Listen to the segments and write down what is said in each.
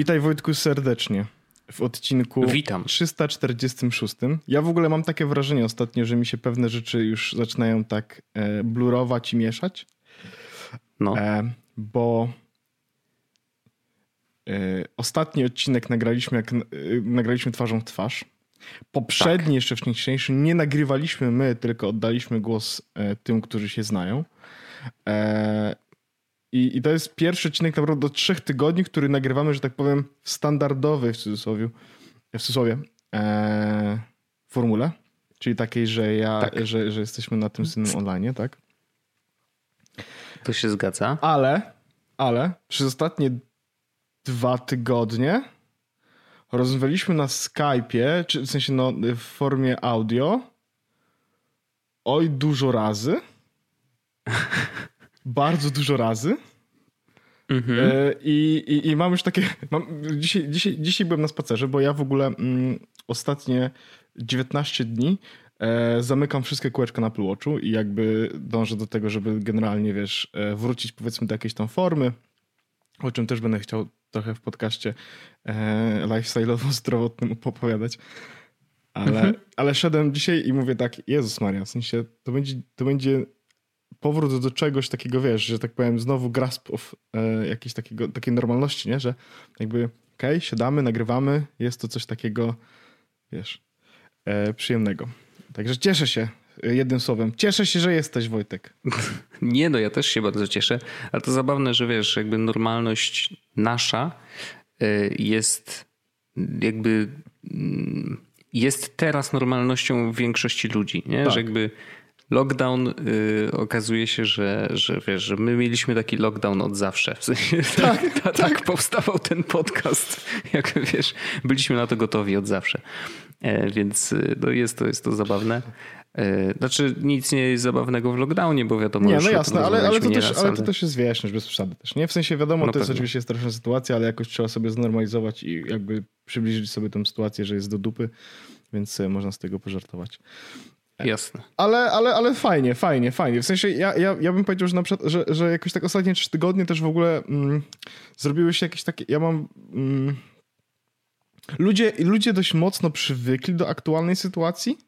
Witaj Wojtku serdecznie w odcinku Witam. 346. Ja w ogóle mam takie wrażenie ostatnio, że mi się pewne rzeczy już zaczynają tak e, blurować i mieszać. No. E, bo e, ostatni odcinek nagraliśmy, jak e, nagraliśmy twarzą w twarz. Poprzedni, tak. jeszcze wcześniejszy, nie nagrywaliśmy my, tylko oddaliśmy głos e, tym, którzy się znają. I, I to jest pierwszy odcinek naprawdę do trzech tygodni, który nagrywamy, że tak powiem, w standardowej w cudzysłowie, w cudzysłowie e, formule. Czyli takiej, że ja, tak. że, że jesteśmy na tym samym online, tak? To się zgadza. Ale, ale przez ostatnie dwa tygodnie rozmawialiśmy na Skype'ie, czy w sensie no, w formie audio oj dużo razy. bardzo dużo razy. Mhm. E, I, i, I mam już takie. Mam, dzisiaj, dzisiaj, dzisiaj byłem na spacerze, bo ja w ogóle mm, ostatnie 19 dni e, zamykam wszystkie kółeczka na Apple Watchu i jakby dążę do tego, żeby generalnie, wiesz, e, wrócić powiedzmy do jakiejś tam formy, o czym też będę chciał trochę w podcaście e, lifestyle'owo-zdrowotnym opowiadać. Ale, mhm. ale szedłem dzisiaj i mówię tak, Jezus Maria, w sensie to będzie, to będzie powrót do czegoś takiego, wiesz, że tak powiem, znowu grasp of e, jakiejś takiego, takiej normalności, nie? Że jakby okej, okay, siadamy, nagrywamy, jest to coś takiego, wiesz, e, przyjemnego. Także cieszę się, e, jednym słowem. Cieszę się, że jesteś, Wojtek. Nie, no ja też się bardzo cieszę, ale to zabawne, że wiesz, jakby normalność nasza e, jest jakby mm, jest teraz normalnością większości ludzi, nie? Tak. Że jakby lockdown y, okazuje się, że, że wiesz, że my mieliśmy taki lockdown od zawsze. W sensie tak, tak, tak, tak powstawał ten podcast. Jak wiesz, byliśmy na to gotowi od zawsze. E, więc y, no jest, to, jest to zabawne. E, znaczy nic nie jest zabawnego w lockdownie, bo wiadomo... Nie, no jasne, ale, ale, to też, ale to też jest wieczność, bez przesady też, nie? W sensie wiadomo, no to jest oczywiście straszna sytuacja, ale jakoś trzeba sobie znormalizować i jakby przybliżyć sobie tę sytuację, że jest do dupy, więc można z tego pożartować. Jasne. Ale, ale, ale fajnie, fajnie, fajnie. W sensie ja, ja, ja bym powiedział, że, na przykład, że, że jakoś tak ostatnie trzy tygodnie też w ogóle mm, zrobiły się jakieś takie. Ja mam. Mm, ludzie, ludzie dość mocno przywykli do aktualnej sytuacji.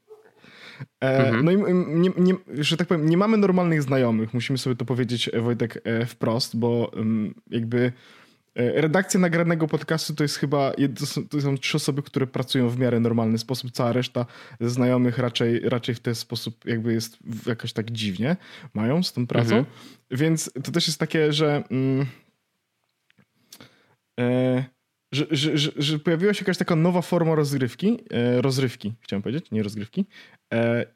E, mhm. No i nie, nie, że tak powiem, nie mamy normalnych znajomych. Musimy sobie to powiedzieć, Wojtek, e, wprost, bo mm, jakby redakcja nagranego podcastu to jest chyba, to są trzy osoby, które pracują w miarę normalny sposób, cała reszta znajomych raczej, raczej w ten sposób jakby jest jakoś tak dziwnie mają z tą pracą, mhm. więc to też jest takie, że, mm, e, że, że, że, że, pojawiła się jakaś taka nowa forma rozgrywki, e, rozrywki chciałem powiedzieć, nie rozgrywki e,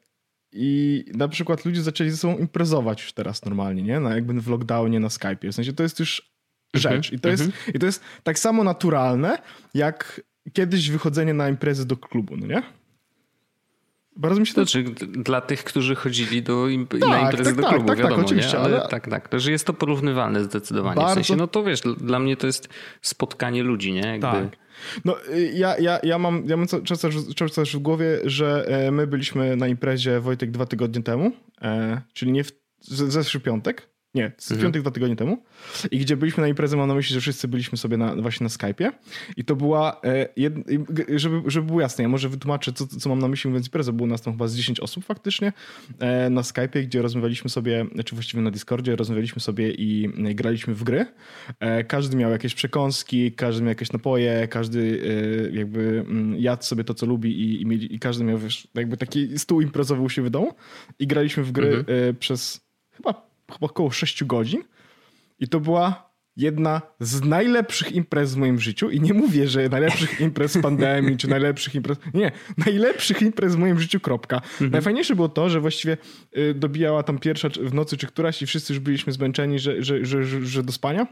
i na przykład ludzie zaczęli ze sobą imprezować już teraz normalnie, nie? Na, jakby w lockdownie na Skype'ie. W sensie to jest już rzecz. I to, jest, mhm. I to jest tak samo naturalne, jak kiedyś wychodzenie na imprezy do klubu, no nie? Bardzo mi się to... Znaczy, dla tych, którzy chodzili do imp tak, na imprezy tak, do tak, klubu, tak, tak, wiadomo, oczywiście, ale, ale, tak, tak, że jest to porównywalne zdecydowanie. Bardzo... W sensie, no to wiesz, dla mnie to jest spotkanie ludzi, nie? Jakby... Tak. No, y, ja, ja, ja mam, ja mam często, często też w głowie, że e, my byliśmy na imprezie Wojtek dwa tygodnie temu, e, czyli nie w zeszły piątek, nie, z mhm. piątek dwa tygodnie temu. I gdzie byliśmy na imprezę, mam na myśli, że wszyscy byliśmy sobie na, właśnie na Skype'ie. I to była, e, jed, żeby, żeby było jasne, ja może wytłumaczę, co, co mam na myśli mówiąc imprezę. Było nas tam chyba z 10 osób faktycznie e, na Skype'ie, gdzie rozmawialiśmy sobie, czy właściwie na Discordzie, rozmawialiśmy sobie i graliśmy w gry. E, każdy miał jakieś przekąski, każdy miał jakieś napoje, każdy jakby mm, jadł sobie to, co lubi i, i, i każdy miał wiesz, jakby taki stół imprezowy u siebie w domu. I graliśmy w gry mhm. przez chyba chyba około 6 godzin i to była jedna z najlepszych imprez w moim życiu i nie mówię, że najlepszych imprez pandemii, czy najlepszych imprez, nie, najlepszych imprez w moim życiu, kropka. Mhm. Najfajniejsze było to, że właściwie y, dobijała tam pierwsza w nocy czy któraś i wszyscy już byliśmy zmęczeni, że, że, że, że, że do spania.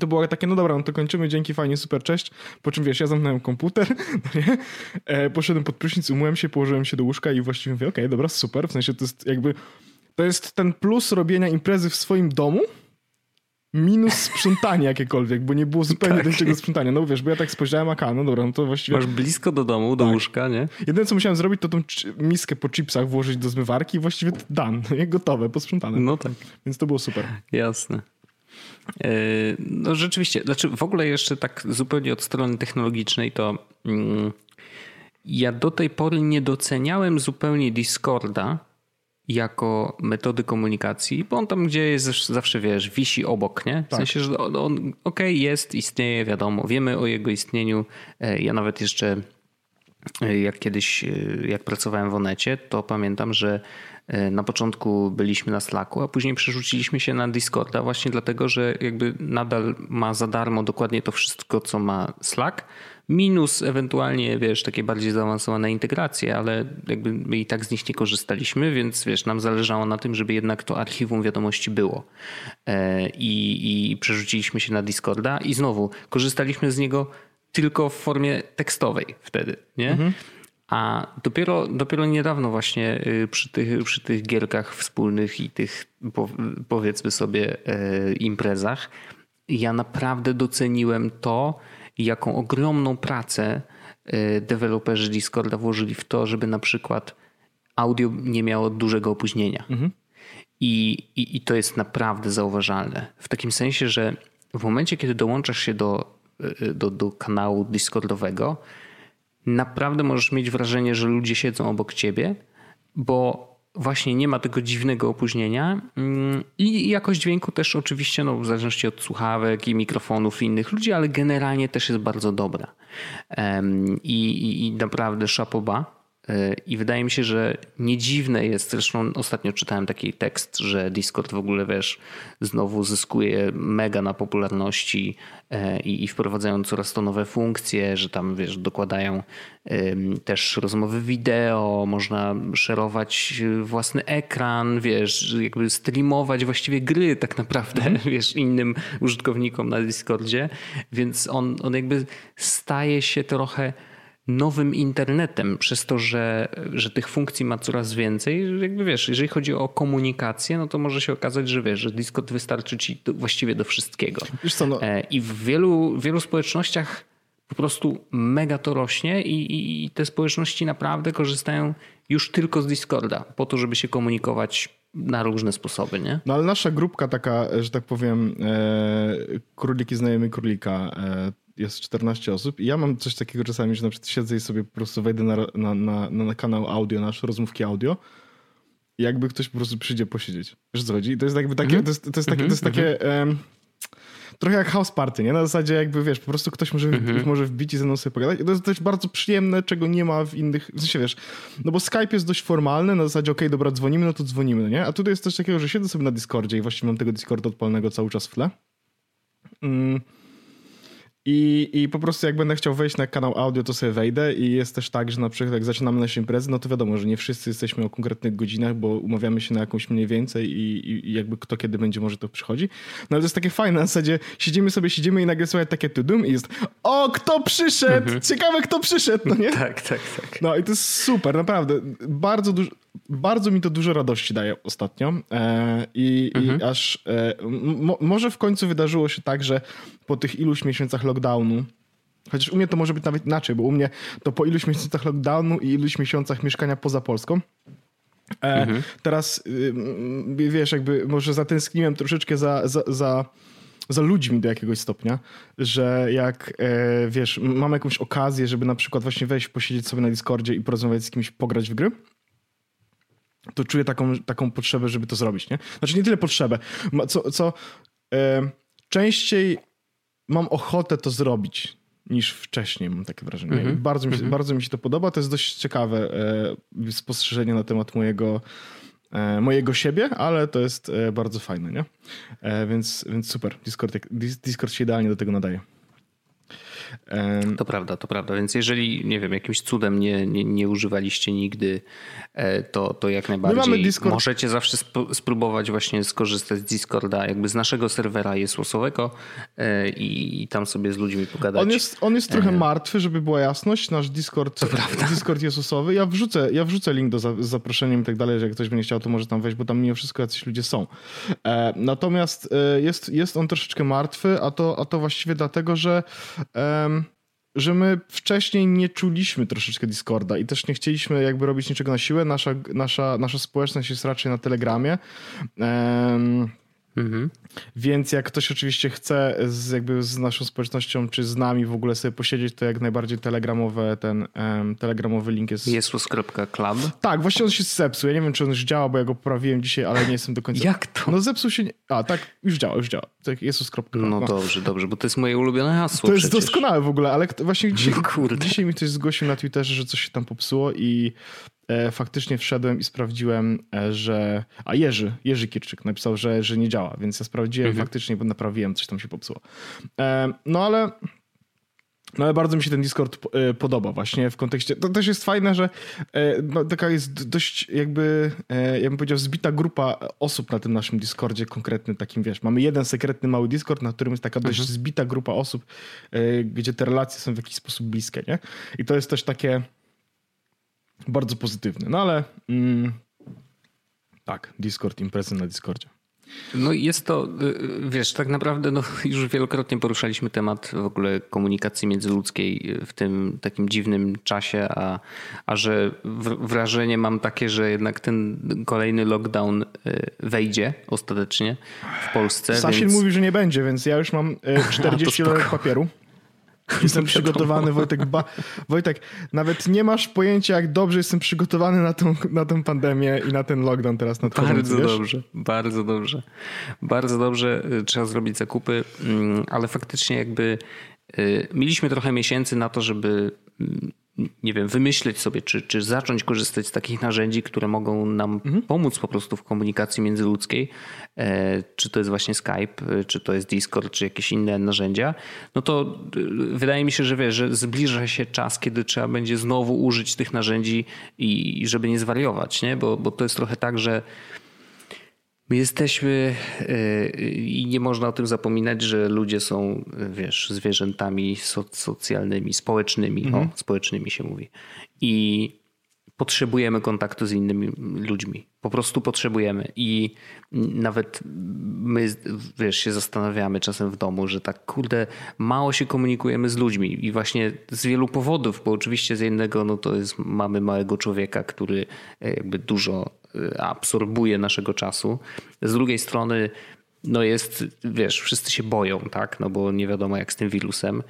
To było takie, no dobra, no to kończymy, dzięki, fajnie, super, cześć. Po czym wiesz, ja zamknąłem komputer, no nie? E, poszedłem pod prysznic, umyłem się, położyłem się do łóżka i właściwie mówię, okej, okay, dobra, super, w sensie to jest jakby to jest ten plus robienia imprezy w swoim domu, minus sprzątanie jakiekolwiek, bo nie było zupełnie tak. do niczego sprzątania. No wiesz, bo ja tak spojrzałem, a no dobra, no to właściwie... Masz blisko do domu, do tak. łóżka, nie? Jedyne, co musiałem zrobić, to tą miskę po chipsach włożyć do zmywarki i właściwie done, gotowe, posprzątane. No tak. Więc to było super. Jasne. No rzeczywiście, znaczy w ogóle jeszcze tak zupełnie od strony technologicznej to mm, ja do tej pory nie doceniałem zupełnie Discorda jako metody komunikacji, bo on tam gdzie jest zawsze, wiesz, wisi obok, nie? W tak. sensie, że on, on okej, okay, jest, istnieje, wiadomo, wiemy o jego istnieniu. E, ja nawet jeszcze jak kiedyś, e, jak pracowałem w Onecie, to pamiętam, że na początku byliśmy na Slacku, a później przerzuciliśmy się na Discorda właśnie dlatego, że jakby nadal ma za darmo dokładnie to wszystko, co ma Slack, minus ewentualnie, wiesz, takie bardziej zaawansowane integracje, ale jakby my i tak z nich nie korzystaliśmy, więc wiesz, nam zależało na tym, żeby jednak to archiwum wiadomości było. E, I, i przerzuciliśmy się na Discorda i znowu korzystaliśmy z niego tylko w formie tekstowej wtedy, nie? Mhm. A dopiero, dopiero niedawno właśnie y, przy tych, przy tych gierkach wspólnych i tych powiedzmy sobie e, imprezach ja naprawdę doceniłem to, jaką ogromną pracę e, deweloperzy Discorda włożyli w to, żeby na przykład audio nie miało dużego opóźnienia. Mhm. I, i, I to jest naprawdę zauważalne. W takim sensie, że w momencie, kiedy dołączasz się do, do, do kanału Discordowego, naprawdę możesz mieć wrażenie, że ludzie siedzą obok ciebie, bo właśnie nie ma tego dziwnego opóźnienia mm, i jakość dźwięku też oczywiście, no, w zależności od słuchawek i mikrofonów innych ludzi, ale generalnie też jest bardzo dobra. I, i, i naprawdę szapoba. E, I wydaje mi się, że nie dziwne jest, zresztą ostatnio czytałem taki tekst, że Discord w ogóle, wiesz, znowu zyskuje mega na popularności e, i, i wprowadzają coraz to nowe funkcje, że tam, wiesz, dokładają też rozmowy wideo, można szerować własny ekran, wiesz, jakby streamować właściwie gry tak naprawdę, mm. wiesz, innym użytkownikom na Discordzie, więc on, on jakby staje się trochę nowym internetem, przez to, że, że tych funkcji ma coraz więcej. Jakby wiesz, jeżeli chodzi o komunikację, no to może się okazać, że wiesz, że Discord wystarczy ci do, właściwie do wszystkiego. Co, no... E, I w wielu, wielu społecznościach po prostu mega to rośnie i, i, i te społeczności naprawdę korzystają już tylko z Discorda po to, żeby się komunikować na różne sposoby, nie? No ale nasza grupka taka, że tak powiem, e, króliki znajomy królika, e, jest 14 osób i ja mam coś takiego czasami, że na przykład siedzę i sobie po prostu wejdę na, na, na, na kanał audio nasz, rozmówki audio i jakby ktoś po prostu przyjdzie posiedzieć. Wiesz co chodzi? I to jest jakby takie, mm -hmm. to jest, to jest takie, to jest takie -hmm. trochę jak house party, nie? Na zasadzie jakby, wiesz, po prostu ktoś może, mm -hmm. może wbić i ze mną sobie pogadać. I to jest też bardzo przyjemne, czego nie ma w innych, w sensie wiesz, no bo Skype jest dość formalny, na zasadzie okej, okay, dobra, dzwonimy, no to dzwonimy, no nie? A tutaj jest coś takiego, że siedzę sobie na Discordzie i właściwie mam tego Discorda odpalnego cały czas w tle. Mm i, I po prostu jak będę chciał wejść na kanał audio, to sobie wejdę i jest też tak, że na przykład jak zaczynamy nasze imprezy, no to wiadomo, że nie wszyscy jesteśmy o konkretnych godzinach, bo umawiamy się na jakąś mniej więcej i, i jakby kto kiedy będzie może to przychodzi. No ale to jest takie fajne, na zasadzie siedzimy sobie, siedzimy i nagle słychać takie tudum i jest o, kto przyszedł! Mhm. Ciekawe, kto przyszedł, no nie? tak, tak, tak. No i to jest super, naprawdę. Bardzo dużo, bardzo mi to dużo radości daje ostatnio e, i, mhm. i, aż e, może w końcu wydarzyło się tak, że po tych iluś miesiącach lockdownu Chociaż u mnie to może być nawet inaczej, bo u mnie to po iluś miesiącach lockdownu i iluś miesiącach mieszkania poza Polską. E, mhm. Teraz y, wiesz, jakby może zatęskniłem troszeczkę za, za, za, za, ludźmi do jakiegoś stopnia, że jak e, wiesz, mam jakąś okazję, żeby na przykład właśnie wejść, posiedzieć sobie na Discordzie i porozmawiać z kimś, pograć w gry to czuję taką, taką potrzebę, żeby to zrobić, nie? Znaczy nie tyle potrzebę, co, co e, częściej mam ochotę to zrobić niż wcześniej, mam takie wrażenie. Mm -hmm. Bardzo, mi się, mm -hmm. bardzo mi się to podoba, to jest dość ciekawe e, spostrzeżenie na temat mojego e, mojego siebie, ale to jest bardzo fajne, nie? Więc, więc super, Discord, Discord się idealnie do tego nadaje. To prawda, to prawda. Więc jeżeli, nie wiem, jakimś cudem nie, nie, nie używaliście nigdy, e, to, to jak najbardziej możecie zawsze spróbować właśnie skorzystać z Discorda, jakby z naszego serwera jest losowego e, i, i tam sobie z ludźmi pogadać. On jest, on jest trochę e. martwy, żeby była jasność. Nasz Discord, Discord jest losowy. Ja wrzucę, ja wrzucę link do z zaproszeniem i tak dalej, że jak ktoś będzie chciał, to może tam wejść, bo tam mimo wszystko jacyś ludzie są. Natomiast jest, jest on troszeczkę martwy, a to, a to właściwie dlatego, że że my wcześniej nie czuliśmy troszeczkę Discorda i też nie chcieliśmy jakby robić niczego na siłę. Nasza, nasza, nasza społeczność jest raczej na Telegramie. Mhm. Więc jak ktoś oczywiście chce z, jakby z naszą społecznością, czy z nami w ogóle sobie posiedzieć, to jak najbardziej telegramowe, ten um, telegramowy link jest... Jesus.club? Tak, właśnie on się zepsuł. Ja nie wiem, czy on już działa, bo ja go poprawiłem dzisiaj, ale nie jestem do końca... jak to? No zepsuł się... A, tak, już działa, już działa. Tak, Jesus.club. No, no dobrze, dobrze, bo to jest moje ulubione hasło To jest przecież. doskonałe w ogóle, ale właśnie dzisiaj, dzisiaj mi ktoś zgłosił na Twitterze, że coś się tam popsuło i faktycznie wszedłem i sprawdziłem, e, że. A Jerzy, Jerzy Kirczyk napisał, że, że nie działa, więc ja sprawdziłem mhm. faktycznie, bo naprawiłem, coś tam się popsuło. E, no ale. No ale bardzo mi się ten Discord podoba właśnie w kontekście, to też jest fajne, że no, taka jest dość jakby, ja bym powiedział, zbita grupa osób na tym naszym Discordzie konkretnym takim, wiesz, mamy jeden sekretny mały Discord, na którym jest taka dość mhm. zbita grupa osób, gdzie te relacje są w jakiś sposób bliskie, nie? I to jest też takie, bardzo pozytywny. No ale mm, tak, Discord, imprezy na Discordzie. No jest to, y, wiesz, tak naprawdę no, już wielokrotnie poruszaliśmy temat w ogóle komunikacji międzyludzkiej w tym takim dziwnym czasie, a, a że wrażenie mam takie, że jednak ten kolejny lockdown y, wejdzie ostatecznie w Polsce. Sasin więc... mówi, że nie będzie, więc ja już mam 40 lat papieru. Jestem przygotowany, Wojtek. Ba Wojtek, nawet nie masz pojęcia, jak dobrze jestem przygotowany na tą, na tę pandemię i na ten lockdown teraz nadchodzący. Bardzo wiesz? dobrze, bardzo dobrze. Bardzo dobrze. Y, trzeba zrobić zakupy, mm, ale faktycznie jakby y, mieliśmy trochę miesięcy na to, żeby mm, nie wiem, wymyśleć sobie, czy, czy zacząć korzystać z takich narzędzi, które mogą nam mhm. pomóc po prostu w komunikacji międzyludzkiej, e, czy to jest właśnie Skype, e, czy to jest Discord, czy jakieś inne narzędzia, no to e, wydaje mi się, że wiesz, że zbliża się czas, kiedy trzeba będzie znowu użyć tych narzędzi i żeby nie zwariować, nie? Bo, bo to jest trochę tak, że My jesteśmy y, i nie można o tym zapominać, że ludzie są, wiesz, zwierzętami socjalnymi, społecznymi, mhm. o, społecznymi się mówi. I potrzebujemy kontaktu z innymi ludźmi. Po prostu potrzebujemy. I nawet my, wiesz, się zastanawiamy czasem w domu, że tak, kurde, mało się komunikujemy z ludźmi. I właśnie z wielu powodów, bo oczywiście z jednego, no to jest, mamy małego człowieka, który e, jakby dużo absorbuje naszego czasu. Z drugiej strony, no jest, wiesz, wszyscy się boją, tak, no bo nie wiadomo jak z tym wirusem.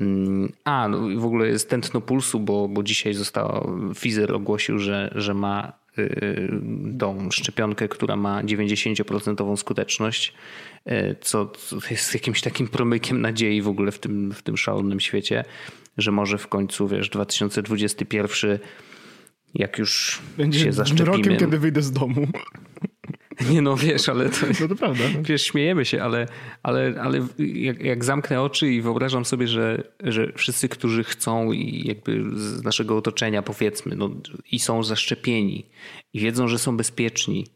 Mm, a, no w ogóle jest tętno pulsu, bo, bo dzisiaj został, Pfizer ogłosił, że, że ma y, tą szczepionkę, która ma 90% skuteczność, y, co jest jakimś takim promykiem nadziei w ogóle w tym, w tym szalonym świecie, że może w końcu, wiesz, 2021 jak już Będzie się zaszczepimy. rokiem, kiedy wyjdę z domu. Nie no, wiesz, ale to, no to prawda. Wiesz, śmiejemy się, ale, ale, ale jak, jak zamknę oczy i wyobrażam sobie, że, że wszyscy, którzy chcą i jakby z naszego otoczenia powiedzmy, no, i są zaszczepieni i wiedzą, że są bezpieczni,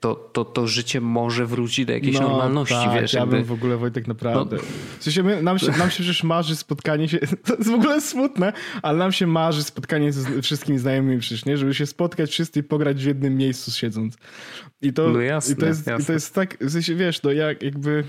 to, to, to życie może wróci do jakiejś no, normalności. Tak, wiesz, ja jakby... bym w ogóle Wojtek naprawdę. No. W sensie my, nam, się, nam się przecież marzy spotkanie się, to jest w ogóle smutne, ale nam się marzy spotkanie ze wszystkimi znajomymi przecież, nie? Żeby się spotkać wszyscy i pograć w jednym miejscu siedząc. I to, no jasne, i to, jest, jasne. I to jest tak, w sensie wiesz, no jak jakby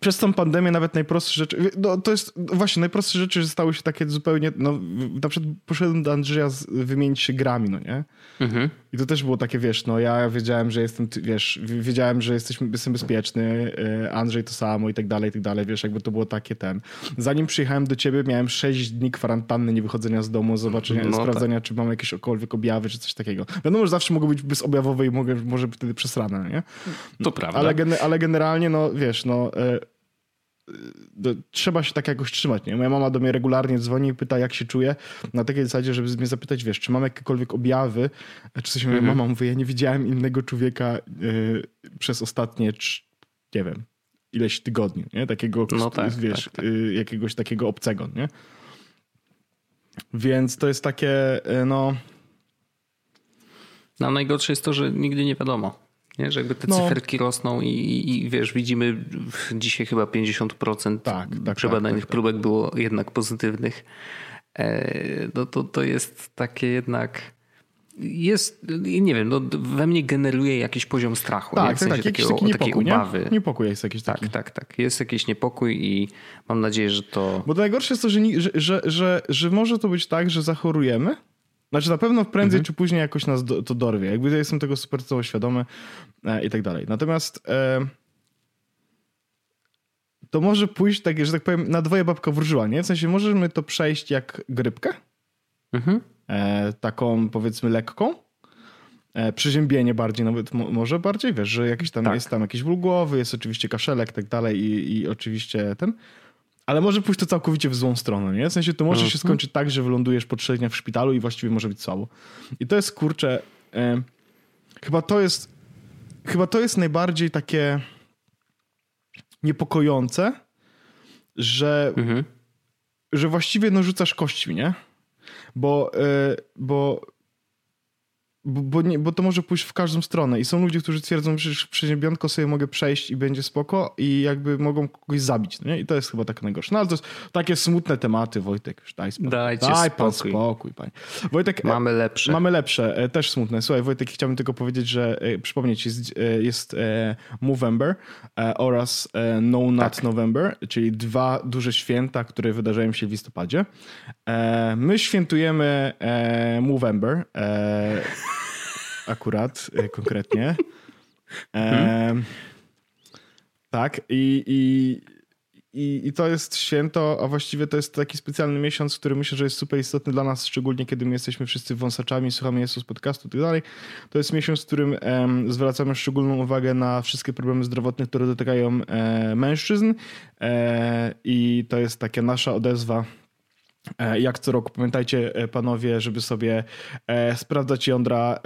przez tą pandemię nawet najprostsze rzeczy, no to jest właśnie najprostsze rzeczy, że stały się takie zupełnie, no na przykład poszedłem do Andrzeja wymienić się grami, no nie? Mhm. I to też było takie, wiesz, no ja wiedziałem, że jestem, wiesz, wiedziałem, że jesteśmy, jestem bezpieczny, e, Andrzej to samo i tak dalej, i tak dalej, wiesz, jakby to było takie ten. Zanim przyjechałem do ciebie, miałem 6 dni kwarantanny, nie wychodzenia z domu, zobaczenia, no, sprawdzenia, tak. czy mam jakiekolwiek objawy, czy coś takiego. Wiadomo, że zawsze mogą być bezobjawowe i mogę, może wtedy przesrane, nie? To prawda. Ale, ale generalnie, no wiesz, no e, trzeba się tak jakoś trzymać. Nie? Moja mama do mnie regularnie dzwoni i pyta, jak się czuję, na takiej zasadzie, żeby mnie zapytać, wiesz, czy mam jakiekolwiek objawy, czy coś. Mm -hmm. Mama mówi, ja nie widziałem innego człowieka y, przez ostatnie, nie wiem, ileś tygodni, nie? Takiego, no tak, wiesz, tak, tak. Y, jakiegoś takiego obcego, nie? Więc to jest takie, y, no... No najgorsze jest to, że nigdy nie wiadomo. Nie? Że jakby te no. cyferki rosną i, i, wiesz, widzimy dzisiaj chyba 50% tak, tak, przebadanych tak, tak, próbek było jednak pozytywnych. E, no to, to jest takie jednak jest, nie wiem, no, we mnie generuje jakiś poziom strachu. Tak, w sensie tak, jakiś taki niepokój, ubawy. Nie? Niepokój jest jakiś taki. Tak, tak, tak. Jest jakiś niepokój i mam nadzieję, że to... Bo najgorsze jest to, że, że, że, że, że może to być tak, że zachorujemy Znaczy na pewno prędzej mhm. czy później jakoś nas do, to dorwie. Jakby ja jestem tego super cało świadomy e, i tak dalej. Natomiast e, to może pójść tak, że tak powiem, na dwoje babka wróżyła, nie? W sensie możemy to przejść jak grypkę. Mhm. E, taką powiedzmy lekką. E, przyziębienie bardziej, nawet może bardziej, wiesz, że jakiś tam tak. jest tam jakiś ból głowy, jest oczywiście kaszelek i tak dalej i, i oczywiście ten. Ale może pójść to całkowicie w złą stronę, nie? W sensie to może się mhm. skończyć tak, że wylądujesz po trzech dniach w szpitalu i właściwie może być słabo. I to jest, kurczę, e, chyba to jest chyba to jest najbardziej takie niepokojące, że, mhm. że właściwie no rzucasz kośćmi, nie? Bo, e, bo bo, bo, nie, bo to może pójść w każdą stronę. I są ludzie, którzy twierdzą, że przeziębionko sobie mogę przejść i będzie spoko i jakby mogą kogoś zabić. No nie? I to jest chyba tak najgorsze. No ale to jest takie smutne tematy, Wojtek. Już daj spokój. Dajcie daj spokój. pan spokój, panie. Wojtek, e, mamy lepsze. Mamy lepsze, e, też smutne. Słuchaj, Wojtek, chciałbym tylko powiedzieć, że e, przypomnieć, jest, jest Movember oraz No Nut tak. November, czyli dwa duże święta, które wydarzają się w listopadzie. My świętujemy Movember akurat e, konkretnie. E. Tak, i, i, i, i to jest święto, a właściwie to jest taki specjalny miesiąc, który myślę, że jest super istotny dla nas, szczególnie kiedy my jesteśmy wszyscy wąsaczami, słuchamy Jezus podcastu i tak dalej. To jest miesiąc, w którym em, zwracamy szczególną uwagę na wszystkie problemy zdrowotne, które dotykają e, mężczyzn e, i to jest taka nasza odezwa jak co roku. Pamiętajcie, e, panowie, żeby sobie e, sprawdzać jądra,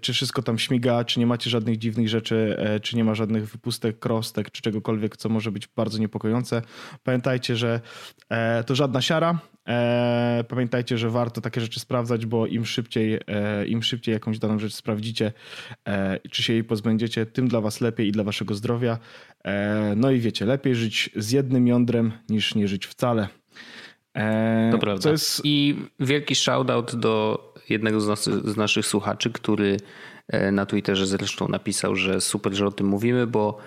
czy wszystko tam śmiga, czy nie macie żadnych dziwnych rzeczy, czy nie ma żadnych wypustek, krostek, czy czegokolwiek, co może być bardzo niepokojące. Pamiętajcie, że to żadna siara. Pamiętajcie, że warto takie rzeczy sprawdzać, bo im szybciej, im szybciej jakąś daną rzecz sprawdzicie, czy się jej pozbędziecie, tym dla was lepiej i dla waszego zdrowia. No i wiecie, lepiej żyć z jednym jądrem niż nie żyć wcale. Eee, to prawda. Jest... I wielki shoutout do jednego z, nas, z naszych słuchaczy, który e, na Twitterze zresztą napisał, że super, że o tym mówimy, bo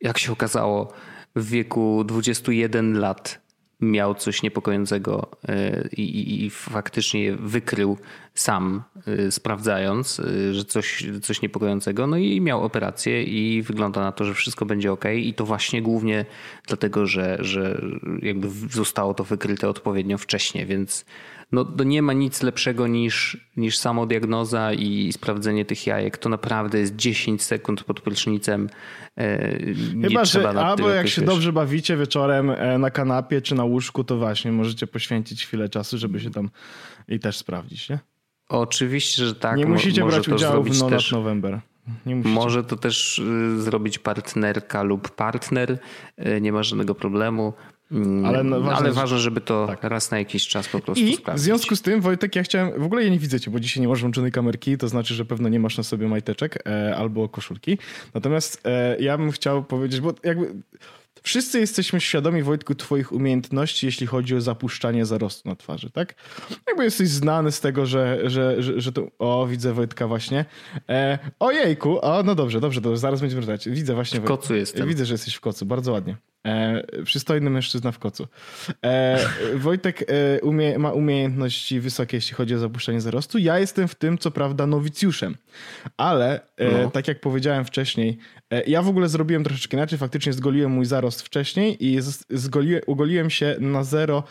jak się okazało, w wieku 21 lat miał coś niepokojącego e, i, i, faktycznie je wykrył sam, e, sprawdzając, e, że coś, coś niepokojącego. No i miał operację i wygląda na to, że wszystko będzie ok. I to właśnie głównie dlatego, że, że jakby zostało to wykryte odpowiednio wcześnie, więc no, to nie ma nic lepszego niż, niż samodiagnoza i sprawdzenie tych jajek. To naprawdę jest 10 sekund pod prysznicem. E, nie Chyba, że albo jak się wiesz. dobrze bawicie wieczorem e, na kanapie czy na łóżku, to właśnie możecie poświęcić chwilę czasu, żeby się tam i też sprawdzić, nie? Oczywiście, że tak. Nie musicie brać udziału w No też... November. Może to też y, zrobić partnerka lub partner, y, nie ma żadnego problemu. Mm, ale, no, ważne, ale ważne, żeby to tak. raz na jakiś czas po prostu I sprawdzić. w związku z tym, Wojtek, ja chciałem, w ogóle je nie widzę bo dzisiaj nie masz włączonej kamerki, to znaczy, że pewno nie masz na sobie majteczek e, albo koszulki. Natomiast e, ja bym chciał powiedzieć, bo jakby wszyscy jesteśmy świadomi, Wojtku, twoich umiejętności, jeśli chodzi o zapuszczanie zarostu na twarzy, tak? Jakby jesteś znany z tego, że, że, że, że to... O, widzę Wojtka właśnie. E, ojejku, o, no dobrze, dobrze, dobrze, zaraz będziemy wracać. Widzę właśnie... W kocu jestem. Widzę, że jesteś w kocu, bardzo ładnie. E, przystojny mężczyzna w kocu. E, Wojtek e, umie, ma umiejętności wysokie, jeśli chodzi o zapuszczanie zarostu. Ja jestem w tym, co prawda, nowicjuszem, ale e, no. tak jak powiedziałem wcześniej, e, ja w ogóle zrobiłem troszeczkę inaczej. Faktycznie zgoliłem mój zarost wcześniej i zgoliłem, ugoliłem się na zero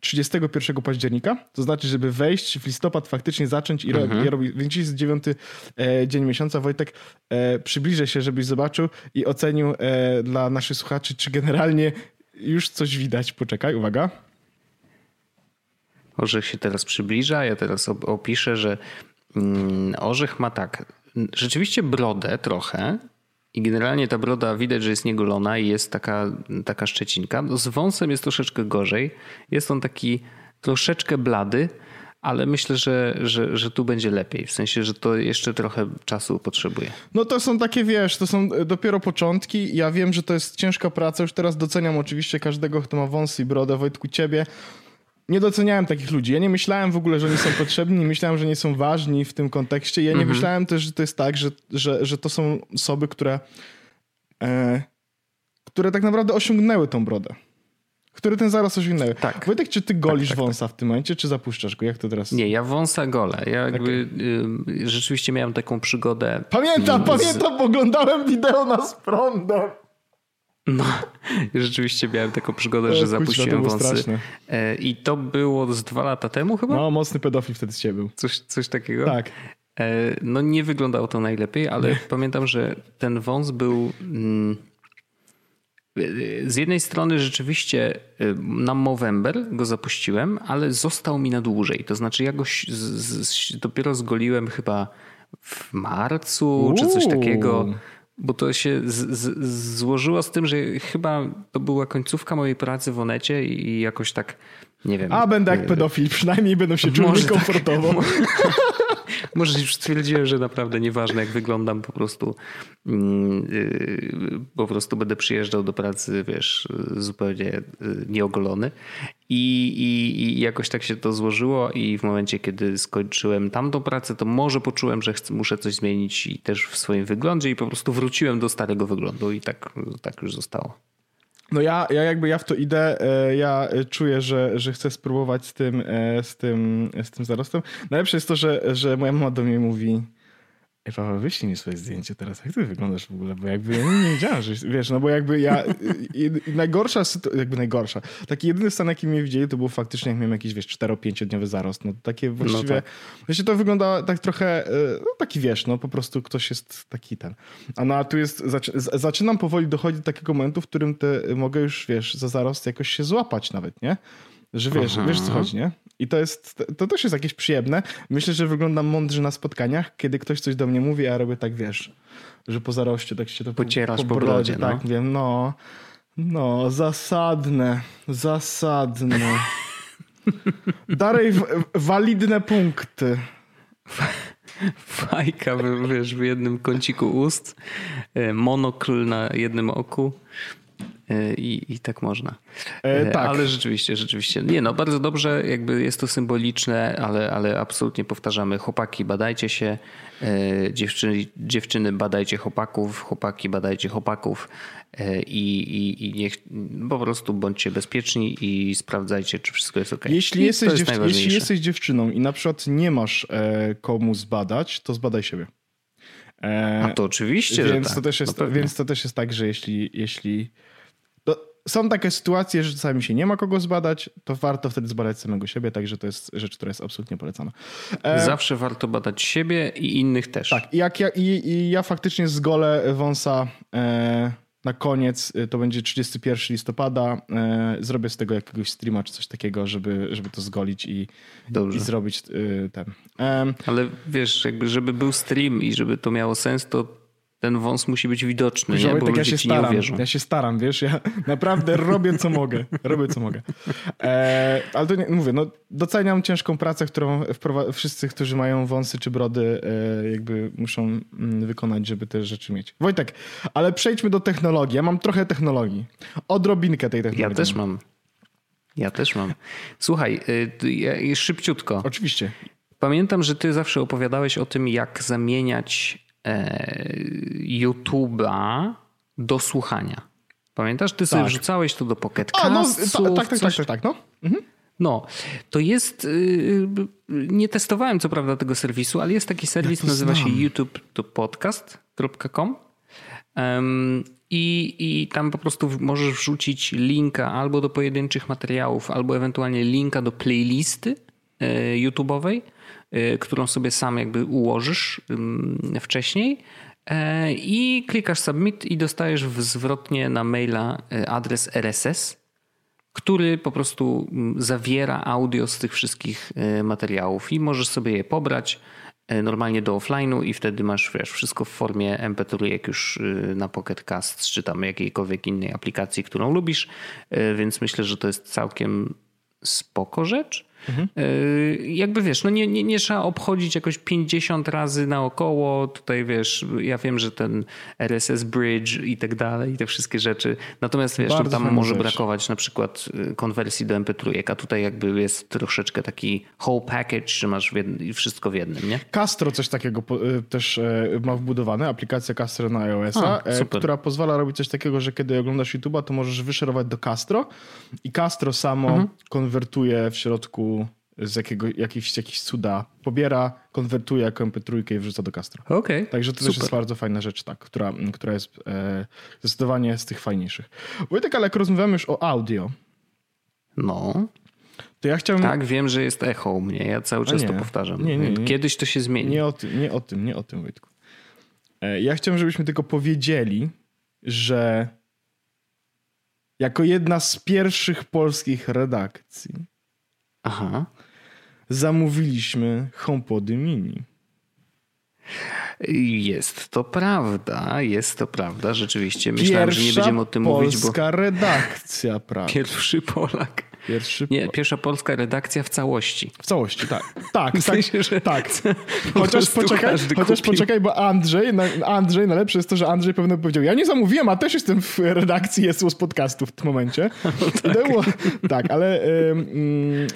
31 października, to znaczy, żeby wejść w listopad, faktycznie zacząć i, mhm. robić, więc jest dziewiąty e, dzień miesiąca. Wojtek, e, przybliżę się, żebyś zobaczył i ocenił e, dla naszych słuchaczy, czy generalnie już coś widać. Poczekaj, uwaga. Orzech się teraz przybliża, ja teraz opiszę, że mm, orzech ma tak, rzeczywiście brodę trochę, i generalnie ta broda widać, że jest niegolona i jest taka, taka szczecinka. Z wąsem jest troszeczkę gorzej. Jest on taki troszeczkę blady, ale myślę, że, że, że tu będzie lepiej. W sensie, że to jeszcze trochę czasu potrzebuje. No to są takie, wiesz, to są dopiero początki. Ja wiem, że to jest ciężka praca. Już teraz doceniam oczywiście każdego, kto ma wąsy i brodę. Wojtku, ciebie nie doceniałem takich ludzi. Ja nie myślałem w ogóle, że oni są potrzebni, nie myślałem, że nie są ważni w tym kontekście. Ja nie mhm. myślałem też, że to jest tak, że, że, że to są osoby, które, e, które tak naprawdę osiągnęły tą brodę. Który ten zaraz osiągnęły. Tak. Wojtek, czy ty golisz tak, tak, wąsa w tym momencie, czy zapuszczasz go? Jak to teraz? Nie, ja wąsa golę. Ja jakby okay. y, rzeczywiście miałem taką przygodę. Pamiętam, z... pamiętam, oglądałem wideo na z prądem. No, rzeczywiście miałem taką przygodę, że zapuściłem wąsy. Straszne. E, I to było z dwa lata temu chyba? No, mocny pedofil wtedy z ciebie był. Coś, coś takiego? Tak. E, no nie wyglądało to najlepiej, ale nie. pamiętam, że ten wąs był... Mm, z jednej strony rzeczywiście y, na Movember go zapuściłem, ale został mi na dłużej. To znaczy ja go z, z, dopiero zgoliłem chyba w marcu Uuu. czy coś takiego. Bo to się z, z, złożyło z tym, że chyba to była końcówka mojej pracy w Onecie i jakoś tak, nie wiem. A będę jak pedofil, przynajmniej będą się czuł niekomfortowo. Tak. Może już stwierdziłem, że naprawdę nieważne jak wyglądam, po prostu mm, y, po prostu będę przyjeżdżał do pracy, wiesz, zupełnie y, nieogolony. I, i, I, jakoś tak się to złożyło i w momencie, kiedy skończyłem tamtą pracę, to może poczułem, że chcę, muszę coś zmienić i też w swoim wyglądzie i po prostu wróciłem do starego wyglądu i tak, tak już zostało. No ja, ja jakby ja w to idę, e, ja czuję, że, że chcę spróbować z tym, e, z tym, z tym zarostem. Najlepsze jest to, że, że moja mama do mnie mówi, Ej, Paweł, wyślij mi swoje zdjęcie teraz. Jak ty wyglądasz w ogóle? Bo jakby ja nie wiedziałem, że wiesz, no bo jakby ja i najgorsza sytuacja, jakby najgorsza. Taki jedyny stan, jaki mnie widzieli, to był faktycznie, jak miałem jakiś, wiesz, 4-5-dniowy zarost. No takie no właściwie, no tak. Właściwie to wygląda tak trochę, e, no taki wiesz, no po prostu ktoś jest taki ten. A no a tu jest, zaczynam powoli dochodzić do takiego momentu, w którym te, mogę już, wiesz, za zarost jakoś się złapać nawet, nie? Że wiesz, Aha. wiesz co chodzi, nie? I to jest, to też jest jakieś przyjemne. Myślę, że wyglądam mądrze na spotkaniach, kiedy ktoś coś do mnie mówi, a ja robię tak, wiesz, że po zaroście tak się to pocierasz po, po brodzie, brodzie no. tak, wiem, no, no, zasadne, zasadne. Dalej walidne punkty. Fajka, wiesz, w jednym kąciku ust, e, monokl na jednym oku. E, I, I tak można. E, e, tak. Ale rzeczywiście, rzeczywiście. Nie no, bardzo dobrze, jakby jest to symboliczne, ale, ale absolutnie powtarzamy. Chłopaki, badajcie się. E, dziewczyny, dziewczyny, badajcie chłopaków. Chłopaki, badajcie chłopaków. I, i, i niech po prostu bądźcie bezpieczni i sprawdzajcie, czy wszystko jest ok. Jeśli, jesteś, jest dziew- jeśli jesteś dziewczyną i na przykład nie masz komu zbadać, to zbadaj siebie. A to oczywiście, więc, tak. to też jest, no więc to też jest tak, że jeśli, jeśli są takie sytuacje, że czasami się nie ma kogo zbadać, to warto wtedy zbadać samego siebie, także to jest rzecz, która jest absolutnie polecana. E... Zawsze warto badać siebie i innych też. Tak, jak ja, i, i ja faktycznie zgolę wąsa e, na koniec, e, to będzie 31 listopada, e, zrobię z tego jakiegoś streama czy coś takiego, żeby, żeby to zgolić i, i zrobić e, ten. Ale wiesz, jakby żeby był stream i żeby to miało sens, to ten wąs musi być widoczny, nie? bo tak ja się staram, Ja się staram, wiesz, ja naprawdę robię co mogę. Robię co mogę. E, ale to nie, mówię, no, doceniam ciężką pracę, którą wszyscy, którzy mają wąsy czy brody, e, jakby muszą mm, wykonać, żeby te rzeczy mieć. Wojtek, ale przejdźmy do technologii. Ja mam trochę technologii. Odrobinkę tej technologii. Ja też mam. Ja też mam. Słuchaj, y, szybciutko. Oczywiście. Pamiętam, że ty zawsze opowiadałeś o tym, jak zamieniać YouTube'a do słuchania. Pamiętasz? Ty sobie tak. wrzucałeś to do Pocket no, tak, tak, tak, tak, tak, no. Mhm. No, to jest. Y, nie testowałem co prawda tego serwisu, ale jest taki serwis, ja nazywa znam. się youtube.podcast.com. Um, i, I tam po prostu możesz wrzucić linka albo do pojedynczych materiałów, albo ewentualnie linka do playlisty e, YouTube'owej Y, którą sobie sam jakby ułożysz wcześniej e, i klikasz submit i dostajesz zwrotnie na maila y, adres RSS, który po prostu zawiera audio z tych wszystkich y, materiałów i możesz sobie je pobrać normalnie do offline'u i wtedy masz wiesz, wszystko w formie MP3 jak już na Pocket Cast czy tam jakiejkolwiek innej aplikacji, którą lubisz, więc myślę, że to jest całkiem spoko rzecz. Mhm. Jakby wiesz, no nie, nie, nie trzeba obchodzić jakoś 50 razy naokoło. Tutaj wiesz, ja wiem, że ten RSS Bridge i tak dalej, i te wszystkie rzeczy. Natomiast wiesz, no tam może rzecz. brakować na przykład y, konwersji do MP3, a tutaj jakby jest troszeczkę taki whole package, że masz wszystko w jednym, nie? Castro coś takiego y, też ma wbudowane, aplikacja Castro na iOS-a, e, która pozwala robić coś takiego, że kiedy oglądasz YouTube'a, to możesz wyszerować do Castro i Castro samo mhm. konwertuje w środku z jakiego, jakiś, jakiś cuda pobiera, konwertuje jako MP3 i wrzuca do Castro. Okay, Także to super. też jest bardzo fajna rzecz, tak, która, która jest e, zdecydowanie z tych fajniejszych. Wojtek, ale jak rozmawiamy już o audio. No. To ja chciałem... Tak, wiem, że jest echo u mnie. Ja cały czas to powtarzam. Nie, nie, nie. Kiedyś to się zmieni. Nie o tym, nie o tym, nie o tym, Wojtku. E, ja chciałem, żebyśmy tylko powiedzieli, że jako jedna z pierwszych polskich redakcji Aha. zamówiliśmy HomePody Mini. Jest to prawda, jest to prawda, rzeczywiście. Myślałem, Pierwsza że nie będziemy o tym mówić, bo... polska redakcja, prawda. Pierwszy Polak. Pierwszy Nie, pierwsza polska redakcja w całości. W całości, tak. Tak, w sensie, tak. tak. Chociaż poczekaj, chociaż poczekaj, bo Andrzej, Andrzej, najlepsze jest to, że Andrzej pewno powiedział, ja nie zamówiłem, a też jestem w redakcji jest z podcastu w tym momencie. No tak. Było, tak, ale... Um,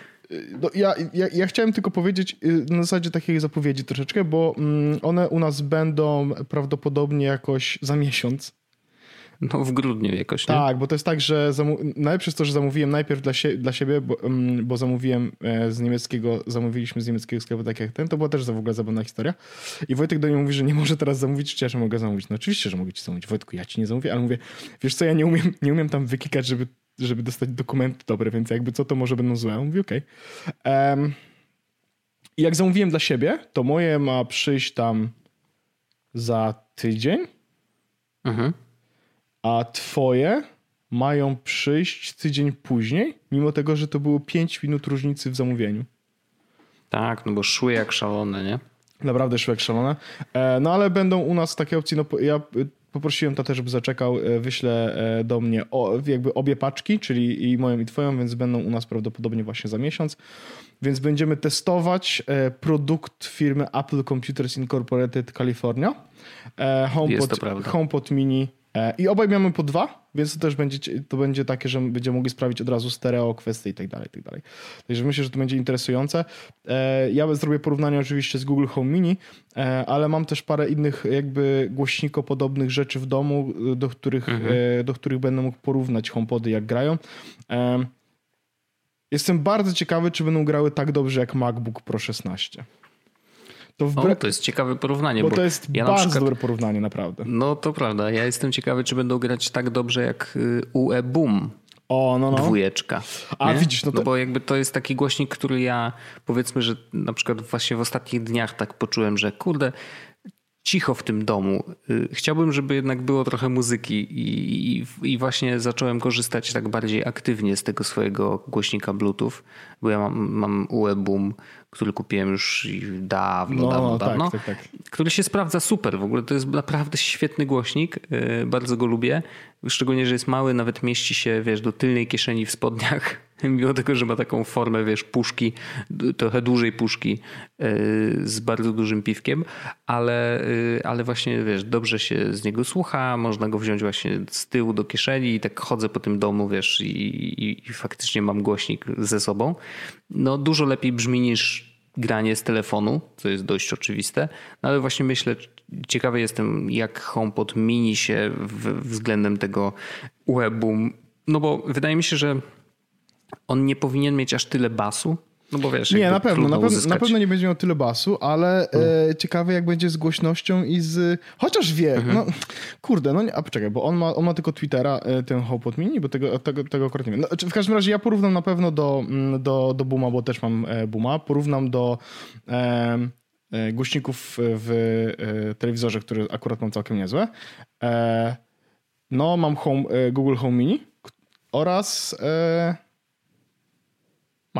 no, ja, ja, ja, chciałem tylko powiedzieć y, na zasadzie takiej zapowiedzi troszeczkę, bo mm, one u nas będą prawdopodobnie jakoś za miesiąc. No w grudniu jakoś, nie? Tak, bo to jest tak, że zamu- najlepsze jest to, że zamówiłem najpierw dla, sie- dla siebie, bo, um, bo zamówiłem e, z niemieckiego, zamówiliśmy z niemieckiego sklepu tak jak ten, to była też w ogóle zabawna historia. I Wojtek do mnie mówi, że nie może teraz zamówić, czy ja że mogę zamówić. No oczywiście, że mogę ci zamówić. Wojtku, ja ci nie zamówię, ale mówię, wiesz co, ja nie umiem, nie umiem tam wykikać, żeby żeby dostać dokumenty dobre, więc jakby co to może będą złe. Mówi okej. Okay. Um, I jak zamówiłem dla siebie, to moje ma przyjść tam za tydzień, mhm. a twoje mają przyjść tydzień później, mimo tego, że to było 5 minut różnicy w zamówieniu. Tak, no bo szły jak szalone, nie? Naprawdę szły jak szalone. E, no ale będą u nas takie opcje, no ja Poprosiłem tatę, żeby zaczekał, e, wyślę e, do mnie jakby obie paczki, czyli i moją i twoją, więc będą u nas prawdopodobnie właśnie za miesiąc. Więc będziemy testować e, produkt firmy Apple Computers Incorporated California. HomePod, HomePod Mini i obaj mamy po dwa, więc to też będzie, to będzie takie, że będziemy mogli sprawić od razu stereo kwestie i tak dalej, i tak dalej. Także myślę, że to będzie interesujące. E, ja zrobię porównanie oczywiście z Google Home Mini, e, ale mam też parę innych jakby głośnikopodobnych rzeczy w domu, do których, mhm. E, do których będę mógł porównać HomePody jak grają. Jestem bardzo ciekawy, czy będą grały tak dobrze jak MacBook Pro 16. To, wbre... o, to jest ciekawe porównanie. Bo, bo to jest ja bardzo przykład... dobre porównanie, naprawdę. No to prawda. Ja jestem ciekawy, czy będą grać tak dobrze jak y, UE Boom. O, no, no. Dwójeczka. A nie? widzisz, no, to... no bo jakby to jest taki głośnik, który ja powiedzmy, że na przykład właśnie w ostatnich dniach tak poczułem, że kurde, cicho w tym domu. Y, chciałbym, żeby jednak było trochę muzyki i, i, i, właśnie zacząłem korzystać tak bardziej aktywnie z tego swojego głośnika Bluetooth, bo ja mam, mam UE Boom, który kupiłem już dawno, no, dawno, tak, dawno, tak, tak. który się sprawdza super. W ogóle to jest naprawdę świetny głośnik, y, bardzo go lubię. Szczególnie, że jest mały, nawet mieści się, wiesz, do tylnej kieszeni w spodniach mimo tego, że ma taką formę, wiesz, puszki, trochę dłużej puszki e, z bardzo dużym piwkiem, ale, e, ale właśnie, wiesz, dobrze się z niego słucha, można go wziąć właśnie z tyłu do kieszeni i tak chodzę po tym domu, wiesz, i, i, i faktycznie mam głośnik ze sobą. No dużo lepiej brzmi niż granie z telefonu, co jest dość oczywiste, no ale właśnie myślę, ciekawy jestem, jak HomePod mini się w, względem tego webu, no bo wydaje mi się, że on nie powinien mieć aż tyle basu. No bo wiesz, nie, na pewno, na, pewno, na pewno nie będzie miał tyle basu, ale hmm. e, ciekawe jak będzie z głośnością i z... Chociaż wie, mhm. no kurde, no nie, a poczekaj, bo on ma, on ma tylko Twittera, e, ten HomePod Mini, bo tego, tego, tego akurat nie wiem. No, w każdym razie ja porównam na pewno do, mm, do, do Booma, bo też mam e, Booma, porównam do e, e, głośników w e, telewizorze, które akurat mam całkiem niezłe. no, mam home, Google Home Mini oraz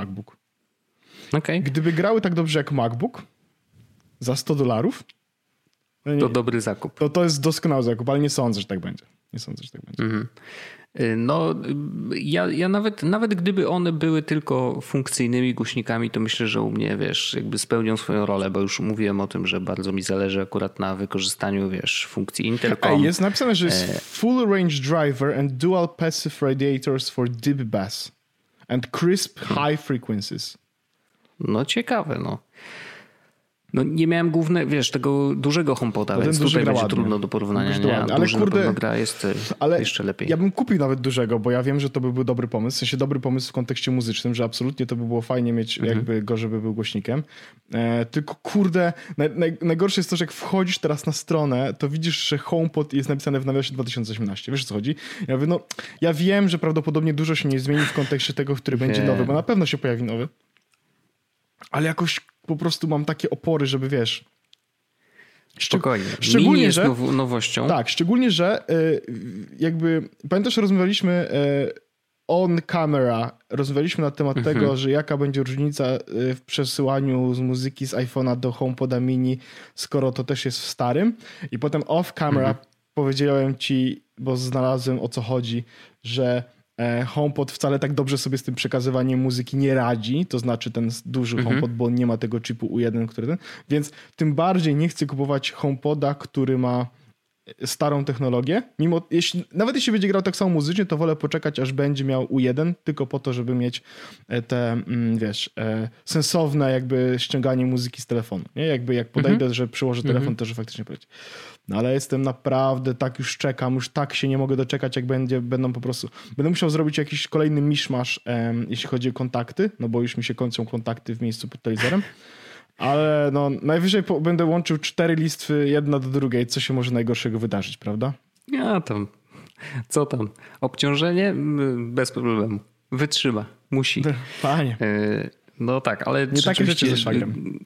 MacBook. Okay. Gdyby grały tak dobrze jak MacBook za 100 dolarów, no to dobry zakup. To, to jest doskonały zakup, ale nie sądzę, że tak będzie. Nie sądzę, że tak będzie. Mhm. Y, no, y, ja, ja nawet, nawet gdyby one były tylko funkcyjnymi głośnikami, to myślę, że u mnie, wiesz, jakby spełnią swoją rolę, bo już mówiłem o tym, że bardzo mi zależy akurat na wykorzystaniu, wiesz, funkcji Intercom. Jest napisane, że jest e... full range driver and dual passive radiators for deep bass and crisp high frequencies. No ciekawe, no. No nie miałem główne, wiesz, tego dużego HomePoda, no więc tutaj będzie ładnie. trudno do porównania. Nie? Ale Duży kurde, gra jest e, ale jeszcze lepiej. Ja bym kupił nawet dużego, bo ja wiem, że to by był dobry pomysł. W sensie dobry pomysł w kontekście muzycznym, że absolutnie to by było fajnie mieć mhm. jakby go, żeby był głośnikiem. E, tylko kurde, naj, naj, najgorsze jest to, że jak wchodzisz teraz na stronę, to widzisz, że HomePod jest napisane w nawiasie 2018. Wiesz o co chodzi? Ja mówię, no ja wiem, że prawdopodobnie dużo się nie zmieni w kontekście tego, który będzie nowy, bo na pewno się pojawi nowy. Ale jakoś po prostu mam takie opory, żeby wiesz. Spokojnie. Szczególnie, jest że, nowością. Tak, szczególnie, że y, jakby pamiętasz, rozmawialiśmy y, on camera, rozmawialiśmy na temat mhm. tego, że jaka będzie różnica y, w przesyłaniu z muzyki z iPhone'a do HomePoda mini, skoro to też jest w starym. I potem off camera mhm. powiedziałem ci, bo znalazłem o co chodzi, że E, HomePod wcale tak dobrze sobie z tym przekazywaniem muzyki nie radzi, to znaczy ten duży mhm. HomePod, bo on nie ma tego chipu U1, który ten, więc tym bardziej nie chcę kupować HomePoda, który ma starą technologię. Mimo, jeśli, nawet jeśli będzie grał tak samo muzycznie, to wolę poczekać, aż będzie miał U1, tylko po to, żeby mieć e, te, mm, wiesz, e, sensowne jakby ściąganie muzyki z telefonu. Nie? Jakby jak podejdę, mhm. że przyłożę telefon, mhm. to że faktycznie poleci. No ale jestem naprawdę, tak już czekam, już tak się nie mogę doczekać, jak będzie, będą po prostu... Będę musiał zrobić jakiś kolejny miszmasz, um, jeśli chodzi o kontakty, no bo już mi się kończą kontakty w miejscu pod telewizorem. Ale no, najwyżej po, będę łączył cztery listwy jedna do drugiej, co się może najgorszego wydarzyć, prawda? Ja tam, co tam? Obciążenie? Bez problemu. Wytrzyma, musi. Panie. E, no tak, ale nie takie rzeczy ze szwagrem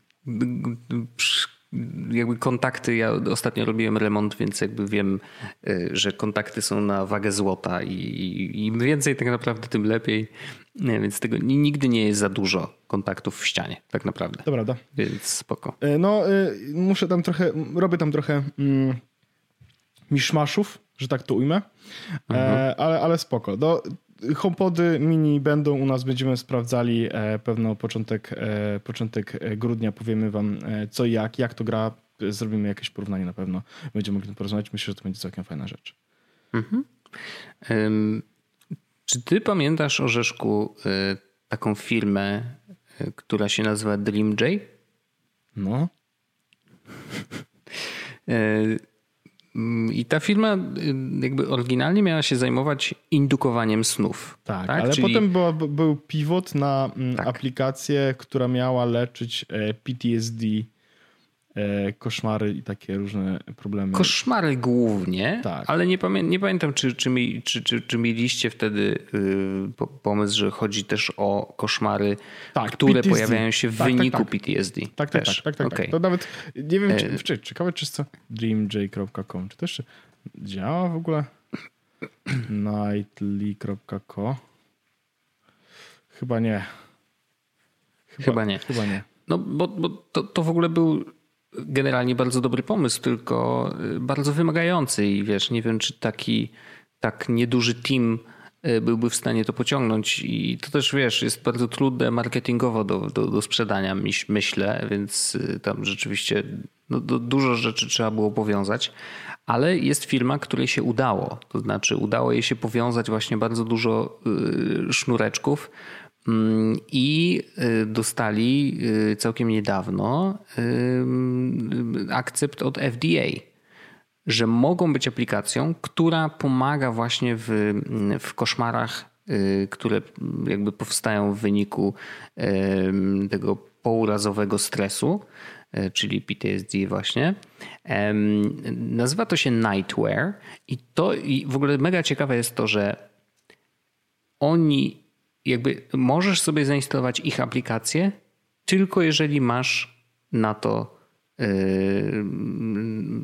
jakby kontakty, ja ostatnio robiłem remont, więc jakby wiem, y, że kontakty są na wagę złota i im więcej tak naprawdę, tym lepiej. Nie, więc tego nigdy nie jest za dużo kontaktów w ścianie, tak naprawdę. To prawda. Więc spoko. E, no, y, muszę tam trochę, robię tam trochę mm, miszmaszów, że tak to ujmę, e, mhm. ale, ale spoko. No, HomePody mini będą u nas, będziemy sprawdzali e, pewno początek, e, początek grudnia, powiemy wam co i jak, jak to gra, zrobimy jakieś porównanie na pewno, będziemy mogli porozmawiać, myślę, że to będzie całkiem fajna rzecz. Mhm. Um, czy ty pamiętasz, Orzeszku, taką firmę, która się nazywa DreamJ? No. Mm, I ta firma y, jakby oryginalnie miała się zajmować indukowaniem snów. Tak, tak? ale Czyli... potem była, był pivot na mm, tak. aplikację, która miała leczyć e, PTSD koszmary i takie różne problemy. Koszmary głównie, tak. ale nie, pamię nie pamiętam, czy, czy, mi, czy, czy, czy mieliście wtedy yy, pomysł, że chodzi też o koszmary, tak, które PTSD. pojawiają się w tak, tak wyniku tak, PTSD. Tak, tak, tak, tak, tak, okay. To nawet nie wiem, czy, e... czy ciekawe, czy co dreamj.com, czy jeszcze działa w ogóle? Nightly.co Chyba nie. Chyba, chyba nie. Chyba nie. No bo, bo to, to w ogóle był generalnie bardzo dobry pomysł, tylko y, bardzo wymagający i wiesz, nie wiem, czy taki tak nieduży team y, byłby w stanie to pociągnąć i to też wiesz, jest bardzo trudne marketingowo do, do, do sprzedania, myślę, więc y, tam rzeczywiście no, dużo rzeczy trzeba było powiązać, ale jest firma, której się udało, to znaczy udało jej się powiązać właśnie bardzo dużo sznureczków, Mm, I y, dostali y, całkiem niedawno y, akcept od FDA, że mogą być aplikacją, która pomaga właśnie w, w koszmarach, które jakby powstają w wyniku tego pourazowego stresu, czyli PTSD właśnie. Nazywa to się Nightwear i to i w ogóle mega ciekawe jest to, że oni jakby możesz sobie zainstalować ich aplikację tylko jeżeli masz na to yy,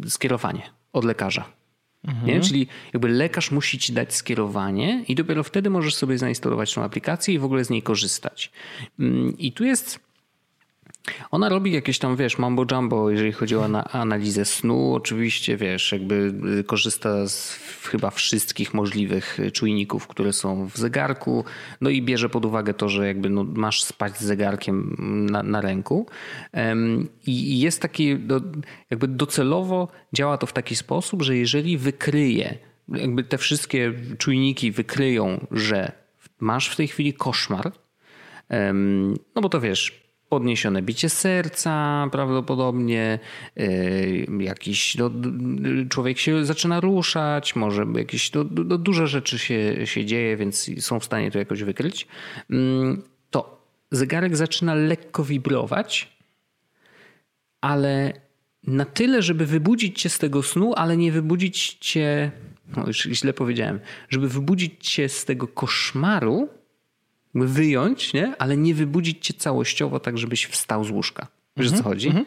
skierowanie od lekarza. Mhm. Nie? Czyli jakby lekarz musi ci dać skierowanie i dopiero wtedy możesz sobie zainstalować tą aplikację i w ogóle z niej korzystać. Yy, I tu jest Ona robi jakieś tam, wiesz, mambo jumbo, jeżeli chodzi o analizę snu. Oczywiście, wiesz, jakby y, korzysta z chyba wszystkich możliwych czujników, które są w zegarku. No i bierze pod uwagę to, że jakby no, masz spać z zegarkiem na, na ręku. I jest taki, jakby docelowo działa to w taki sposób, że jeżeli wykryje, jakby te wszystkie czujniki wykryją, że masz w tej chwili koszmar, no bo to wiesz, podniesione bicie serca prawdopodobnie, y, jakiś no, człowiek się zaczyna ruszać, może jakieś no, no, rzeczy się, się dzieje, więc są w stanie to jakoś wykryć, mm, to zegarek zaczyna lekko wibrować, ale na tyle, żeby wybudzić cię z tego snu, ale nie wybudzić cię, no już źle powiedziałem, żeby wybudzić cię z tego koszmaru, wyjąć, nie? ale nie wybudzić cię całościowo tak, żebyś wstał z łóżka. Wiesz -hmm, co chodzi? Mm -hmm.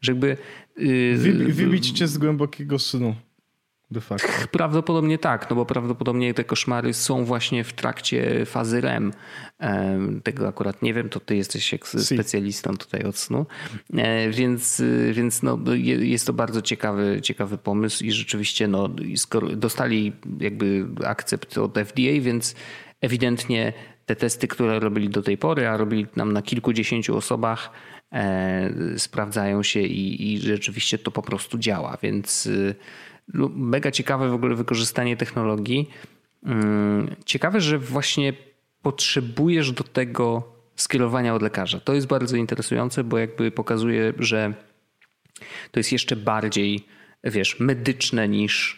Że jakby... Yy, wybić cię z głębokiego snu. De facto. Prawdopodobnie tak, no bo prawdopodobnie te koszmary są właśnie w trakcie fazy REM. Tego akurat nie wiem, to ty jesteś specjalistą tutaj od snu. E, więc, więc no, jest to bardzo ciekawy, ciekawy pomysł i rzeczywiście no, skoro dostali jakby akcept od FDA, więc ewidentnie te testy, które robili do tej pory, a robili nam na kilkudziesięciu osobach, e, sprawdzają się i, i, rzeczywiście to po prostu działa. Więc y, mega ciekawe w ogóle wykorzystanie technologii. Mm, ciekawe, że właśnie potrzebujesz do tego skierowania od lekarza. To jest bardzo interesujące, bo jakby pokazuje, że to jest jeszcze bardziej, wiesz, medyczne niż E,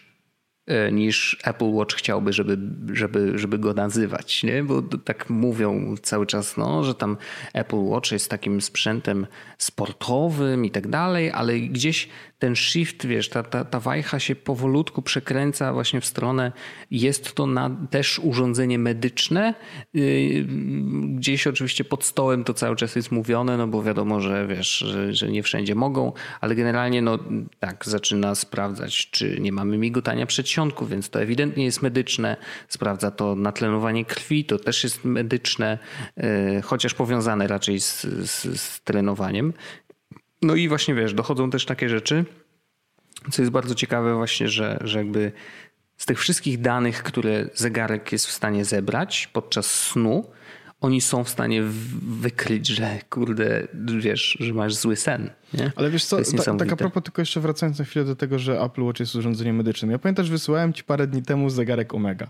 niż Apple Watch chciałby, żeby, żeby, żeby go nazywać, nie? Bo tak mówią cały czas, no, że tam Apple Watch jest takim sprzętem sportowym i tak dalej, ale gdzieś ten shift, wiesz, ta, ta, ta wajcha się powolutku przekręca właśnie w stronę, jest to na, też urządzenie medyczne. Yy, gdzieś oczywiście pod stołem to cały czas jest mówione, no bo wiadomo, że wiesz, że, że nie wszędzie mogą, ale generalnie no tak, zaczyna sprawdzać, czy nie mamy migotania przedsionku, więc to ewidentnie jest medyczne. Sprawdza to natlenowanie krwi, to też jest medyczne, yy, chociaż powiązane raczej z, z, z trenowaniem. No i właśnie wiesz, dochodzą też takie rzeczy, co jest bardzo ciekawe właśnie, że, że jakby z tych wszystkich danych, które zegarek jest w stanie zebrać podczas snu, oni są w stanie wykryć, że kurde, wiesz, że masz zły sen. Nie? Ale wiesz co, ta, tak a propos tylko jeszcze wracając na chwilę do tego, że Apple Watch jest urządzeniem medycznym. Ja pamiętam, że wysyłałem ci parę dni temu zegarek Omega.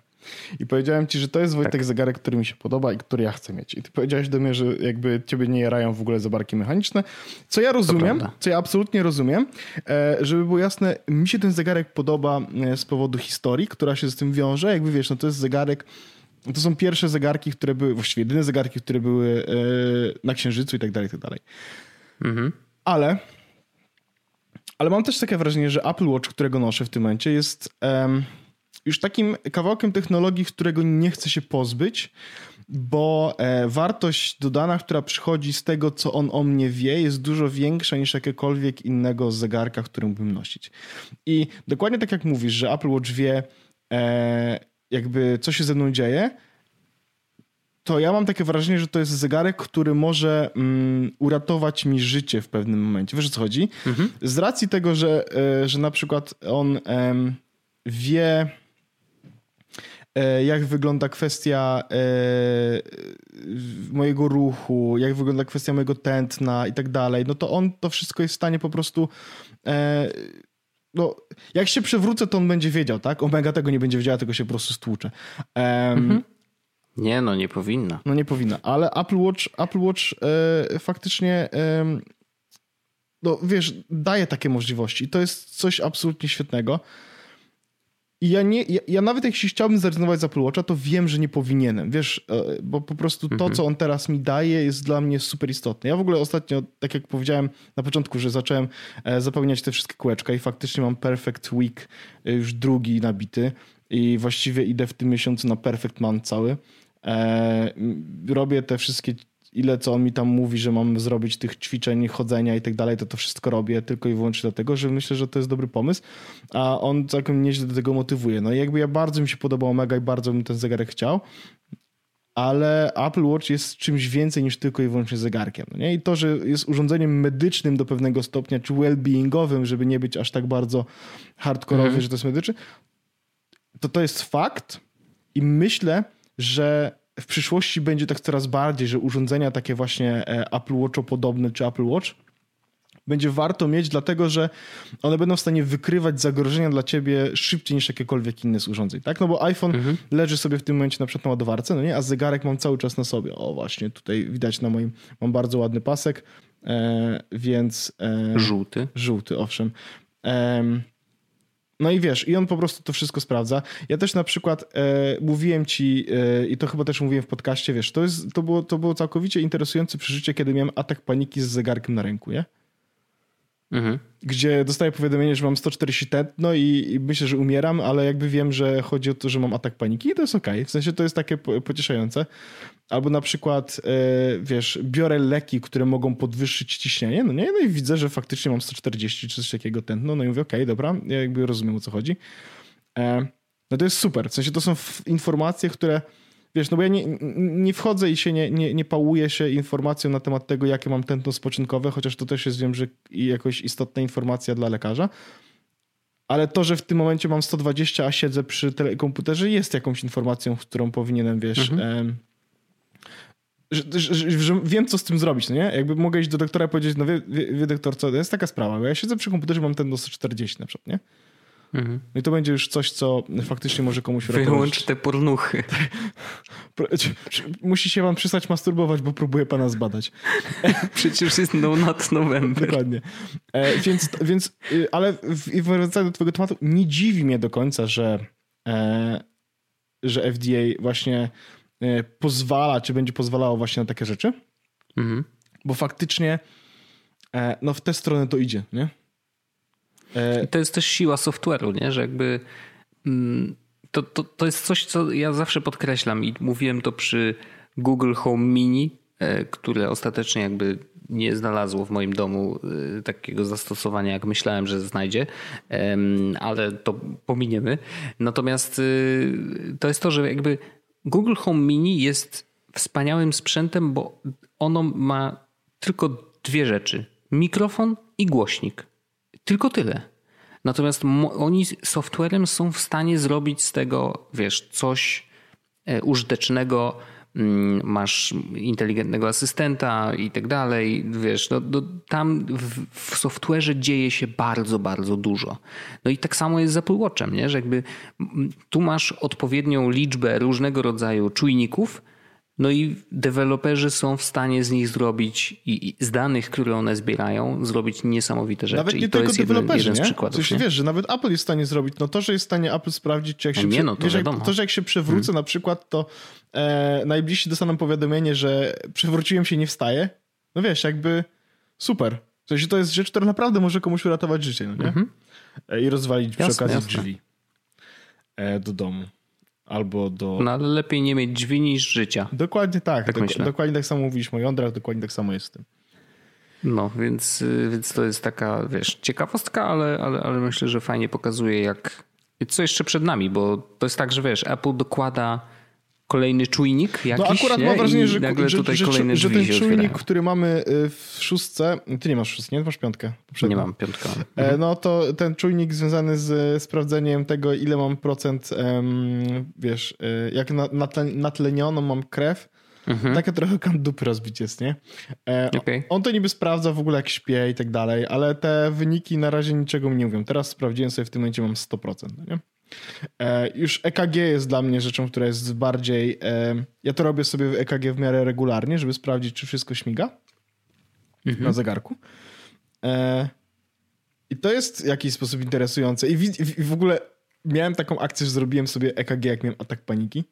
I powiedziałem ci, że to jest Wojtek tak. zegarek, który mi się podoba i który ja chcę mieć. I ty powiedziałeś do mnie, że jakby ciebie nie jarają w ogóle zegarki mechaniczne. Co ja rozumiem, co ja absolutnie rozumiem. E, żeby było jasne, mi się ten zegarek podoba e, z powodu historii, która się z tym wiąże. Jakby wiesz, no to jest zegarek to są pierwsze zegarki, które były, właściwie jedyne zegarki, które były e, na Księżycu i tak dalej, i tak dalej. Mhm. Ale, ale mam też takie wrażenie, że Apple Watch, którego noszę w tym momencie, jest um, już takim kawałkiem technologii, którego nie chcę się pozbyć, bo e, wartość dodana, która przychodzi z tego, co on o mnie wie, jest dużo większa niż jakiekolwiek innego zegarka, który mógłbym nosić. I dokładnie tak jak mówisz, że Apple Watch wie, e, jakby co się ze mną dzieje, to ja mam takie wrażenie, że to jest zegarek, który może mm, uratować mi życie w pewnym momencie. Wiesz o co chodzi? Mhm. Z racji tego, że, e, że na przykład on wie, e, jak wygląda kwestia e, mojego ruchu, jak wygląda kwestia mojego tętna i tak dalej, no to on to wszystko jest w stanie po prostu no, jak się przewrócę, to on będzie wiedział, tak? Omega tego nie będzie wiedziała, tylko się po prostu stłucze. Um, mhm. Nie, no nie powinna. No nie powinna, ale Apple Watch, Apple Watch e, faktycznie e, no wiesz, daje takie możliwości i to jest coś absolutnie świetnego. I ja, nie, ja, ja, nawet jeśli chciałbym zrezygnować z Apple Watcha, to wiem, że nie powinienem, wiesz, e, bo po prostu to, mhm. co on teraz mi daje, jest dla mnie super istotne. Ja w ogóle ostatnio, tak jak powiedziałem na początku, że zacząłem e, zapełniać te wszystkie kółeczka i faktycznie mam Perfect Week e, już drugi nabity i właściwie idę w tym miesiącu na Perfect Month cały. Robię te wszystkie ile co on mi tam mówi, że mam zrobić tych ćwiczeń, chodzenia i tak dalej, to to wszystko robię tylko i wyłącznie dlatego, że myślę, że to jest dobry pomysł, a on całkiem nieźle do tego motywuje. No i jakby ja bardzo mi się podobał Omega i bardzo bym ten zegarek chciał, ale Apple Watch jest czymś więcej niż tylko i wyłącznie zegarkiem. No nie? I to, że jest urządzeniem medycznym do pewnego stopnia, czy well-beingowym, żeby nie być aż tak bardzo hardkorowy, mhm. że to jest medyczny, to to jest fakt i myślę, że w przyszłości będzie tak coraz bardziej, że urządzenia takie właśnie e, Apple Watch podobne czy Apple Watch będzie warto mieć, dlatego że one będą w stanie wykrywać zagrożenia dla ciebie szybciej niż jakiekolwiek inne z urządzeń, tak? No bo iPhone mhm. leży sobie w tym momencie na przykład na ładowarce, no nie? A zegarek mam cały czas na sobie. O właśnie, tutaj widać na moim, mam bardzo ładny pasek, e, więc... E, żółty. Żółty, owszem. E, no i wiesz, i on po prostu to wszystko sprawdza. Ja też na przykład e, mówiłem ci, e, i to chyba też mówiłem w podcaście, wiesz, to, jest, to, było, to było całkowicie interesujące przeżycie, kiedy miałem atak paniki z zegarkiem na ręku, nie? Mhm. Gdzie dostaję powiadomienie, że mam 140 tętno i, i, myślę, że umieram, ale jakby wiem, że chodzi o to, że mam atak paniki i to jest okej. Okay. W sensie to jest takie pocieszające. Albo na przykład, e, wiesz, biorę leki, które mogą podwyższyć ciśnienie, no nie? No i widzę, że faktycznie mam 140 czy coś takiego tętno, no i mówię, okej, okay, dobra, ja jakby rozumiem o co chodzi. E, no to jest super. W sensie to są informacje, które Wiesz, no bo ja nie, nie wchodzę i się nie, nie, nie pałuję się informacją na temat tego, jakie mam tętno spoczynkowe, chociaż to też jest, wiem, że jakoś istotna informacja dla lekarza. Ale to, że w tym momencie mam 120, a siedzę przy komputerze, jest jakąś informacją, którą powinienem, wiesz, mhm. Że, że, że, wiem, co z tym zrobić, no nie? Jakby mogę iść do doktora i powiedzieć, no wie, wie, wie doktor, co, to jest taka sprawa, bo ja siedzę przy komputerze, mam ten do 140 na przykład, nie? Mhm. No i to będzie już coś, co faktycznie może komuś uratować. Wyłącz te pornuchy. Musi się pan przestać masturbować, bo próbuję pana zbadać. Przecież jest no not November. Dokładnie. E, więc, więc, y, ale wracając do twojego tematu, nie dziwi mnie do końca, że, e, że FDA właśnie pozwala, czy będzie pozwalało właśnie na takie rzeczy. Mhm. Bo faktycznie e, no w tę stronę to idzie, nie? E, to jest też siła software'u, nie? że jakby mm, to, to, to jest coś, co ja zawsze podkreślam i mówiłem to przy Google Home Mini, e, które ostatecznie jakby nie znalazło w moim domu e, takiego zastosowania, jak myślałem, że znajdzie, ale to pominiemy. Natomiast to jest to, że jakby Google Home Mini jest wspaniałym sprzętem, bo ono ma tylko dwie rzeczy: mikrofon i głośnik. Tylko tyle. Natomiast oni softwarem są w stanie zrobić z tego, wiesz, coś e, użytecznego, masz inteligentnego asystenta i tak dalej, wiesz, no, no, tam w, w software'ze dzieje się bardzo, bardzo dużo. No i tak samo jest z Apple Watchem, nie? że jakby tu masz odpowiednią liczbę różnego rodzaju czujników, no i deweloperzy są w stanie z nich zrobić i, z danych, które one zbierają, zrobić niesamowite rzeczy. Nawet nie I to tylko jest deweloperzy, jeden, jeden z przykładów. W sensie, wiesz, że nawet Apple jest w stanie zrobić, no to, że jest w stanie Apple sprawdzić, czy jak się, nie, no, to, wiesz, jak, to, że jak się przewrócę hmm. na przykład, to e, najbliżsi dostaną powiadomienie, że przewróciłem się, nie wstaję. No wiesz, jakby super. W sensie to jest rzecz, która naprawdę może komuś uratować życie, no nie? Mhm. E, I rozwalić jasne, przy okazji jasne. drzwi e, do domu albo do... No ale lepiej nie mieć drzwi niż życia. Dokładnie tak. tak Dok dokładnie tak samo mówiliśmy o jądrach, dokładnie tak samo jest z tym. No, więc, więc to jest taka, wiesz, ciekawostka, ale, ale, ale myślę, że fajnie pokazuje, jak co jeszcze przed nami, bo to jest tak, że wiesz, Apple dokłada kolejny czujnik no, jakiś, No akurat nie? mam wrażenie, że, nagle że, tutaj że, kolejne że, ten czujnik, otwierają. który mamy y, w szóstce, ty nie masz szóstki, nie? masz piątkę. Nie mam piątkę. E, mhm. No to ten czujnik związany z sprawdzeniem tego, ile mam procent, wiesz, y, jak natlenioną mam krew, Mhm. Takie trochę dupy rozbić jest, nie? E, okay. On to niby sprawdza w ogóle jak śpię i tak dalej, ale te wyniki na razie niczego mi nie mówią. Teraz sprawdziłem sobie w tym momencie mam 100%, nie? E, już EKG jest dla mnie rzeczą, która jest bardziej. E, ja to robię sobie w EKG w miarę regularnie, żeby sprawdzić, czy wszystko śmiga mhm. na zegarku. E, I to jest w jakiś sposób interesujące. I w, ogóle miałem taką akcję, że zrobiłem sobie EKG, jak miałem atak paniki.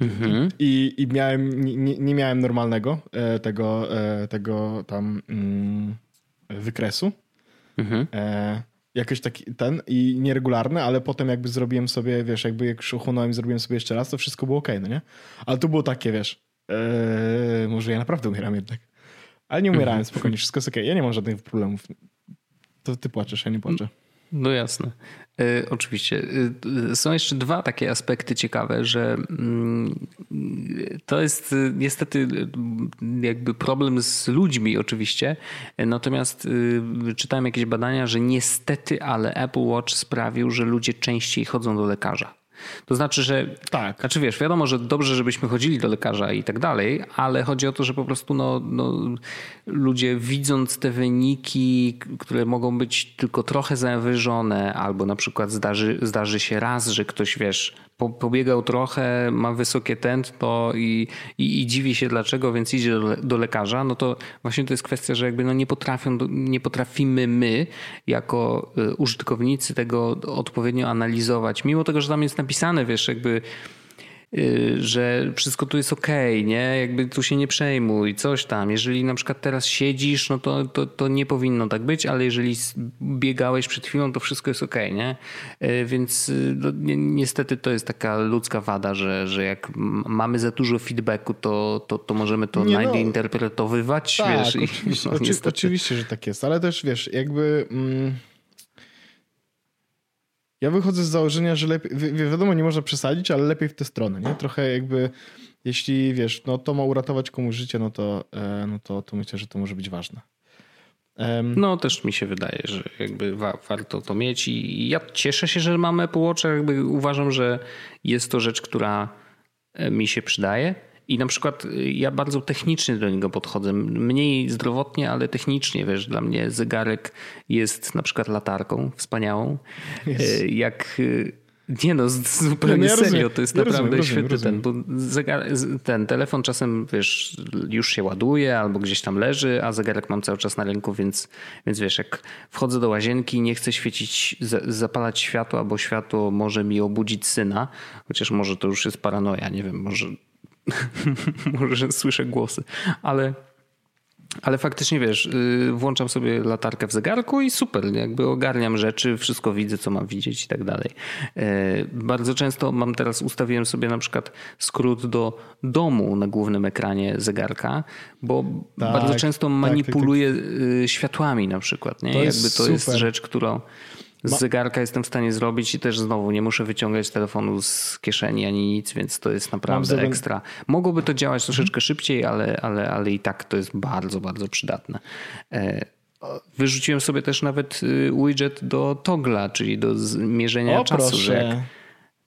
Mhm. I, I miałem, nie, nie miałem normalnego tego, tego tam mm, wykresu. Mhm jakoś taki ten i nieregularny, ale potem jakby zrobiłem sobie, wiesz, jakby jak już i zrobiłem sobie jeszcze raz, to wszystko było ok, no nie? Ale to było takie, wiesz, ee, może ja naprawdę umieram jednak. Ale nie umierałem, spokojnie, wszystko jest ok. Ja nie mam żadnych problemów. To ty płaczesz, ja nie płaczę. No jasne. E, oczywiście. E, są jeszcze dwa takie aspekty ciekawe, że mm, to jest niestety jakby problem z ludźmi oczywiście. Natomiast czytałem jakieś badania, że niestety, ale Apple Watch sprawił, że ludzie częściej chodzą do lekarza. To znaczy, że tak. Znaczy wiesz, wiadomo, że dobrze, żebyśmy chodzili do lekarza i tak dalej, ale chodzi o to, że po prostu no, no, ludzie widząc te wyniki, które mogą być tylko trochę zawyżone, albo na przykład zdarzy, zdarzy się raz, że ktoś wiesz, po, pobiegał trochę, ma wysokie tętno i, i, i, dziwi się dlaczego, więc idzie do, do, lekarza, no to właśnie to jest kwestia, że jakby no nie potrafią, nie potrafimy my jako y, użytkownicy tego odpowiednio analizować, mimo tego, że tam jest napisane, wiesz, jakby że wszystko tu jest ok, nie? Jakby tu się nie przejmuj, coś tam. Jeżeli na przykład teraz siedzisz, no to, to, to nie powinno tak być, ale jeżeli biegałeś przed chwilą, to wszystko jest ok, nie? Y, więc y, no, niestety to jest taka ludzka wada, że, że jak mamy za dużo feedbacku, to, to, to możemy to no, nadinterpretowywać, tak, wiesz? Oczywiście, i, no, oczywiście, że tak jest, ale też wiesz, jakby... Mm ja wychodzę z założenia, że lepiej, wi wiadomo, nie można przesadzić, ale lepiej w tę stronę, nie? Trochę jakby, jeśli wiesz, no to ma uratować komuś życie, no to, e, no to, to myślę, że to może być ważne. Um, no też mi się wydaje, że jakby wa warto to mieć i ja cieszę się, że mamy Apple Watch, jakby uważam, że jest to rzecz, która e, mi się przydaje. I na przykład y, ja bardzo technicznie do niego podchodzę. Mniej zdrowotnie, ale technicznie, wiesz, dla mnie zegarek jest na przykład latarką wspaniałą. Yes. Jak y, nie no, zupełnie no, ja serio, to jest ja naprawdę rozumiem, świetny rozumiem. ten, bo zegar, ten telefon czasem, wiesz, już się ładuje albo gdzieś tam leży, a zegarek mam cały czas na ręku, więc, więc wiesz, jak wchodzę do łazienki i nie chcę świecić, zapalać światła, bo światło może mi obudzić syna, chociaż może to już jest paranoja, nie wiem, może może słyszę głosy, ale ale faktycznie wiesz, y, włączam sobie latarkę w zegarku i super, jakby ogarniam rzeczy, wszystko widzę, co mam widzieć i tak dalej. E, bardzo często mam teraz, ustawiłem sobie na przykład skrót do domu na głównym ekranie zegarka, bo tak, bardzo często tak, manipuluję tak, tak, światłami na przykład. Nie? To jakby to super. jest rzecz, którą z zegarka jestem w stanie zrobić i też znowu nie muszę wyciągać telefonu z kieszeni ani nic, więc to jest naprawdę ekstra. Mogłoby to działać troszeczkę szybciej, ale, ale, ale i tak to jest bardzo, bardzo przydatne. E, wyrzuciłem sobie też nawet y, widget do togla, czyli do mierzenia o, czasu. Proszę. Że jak,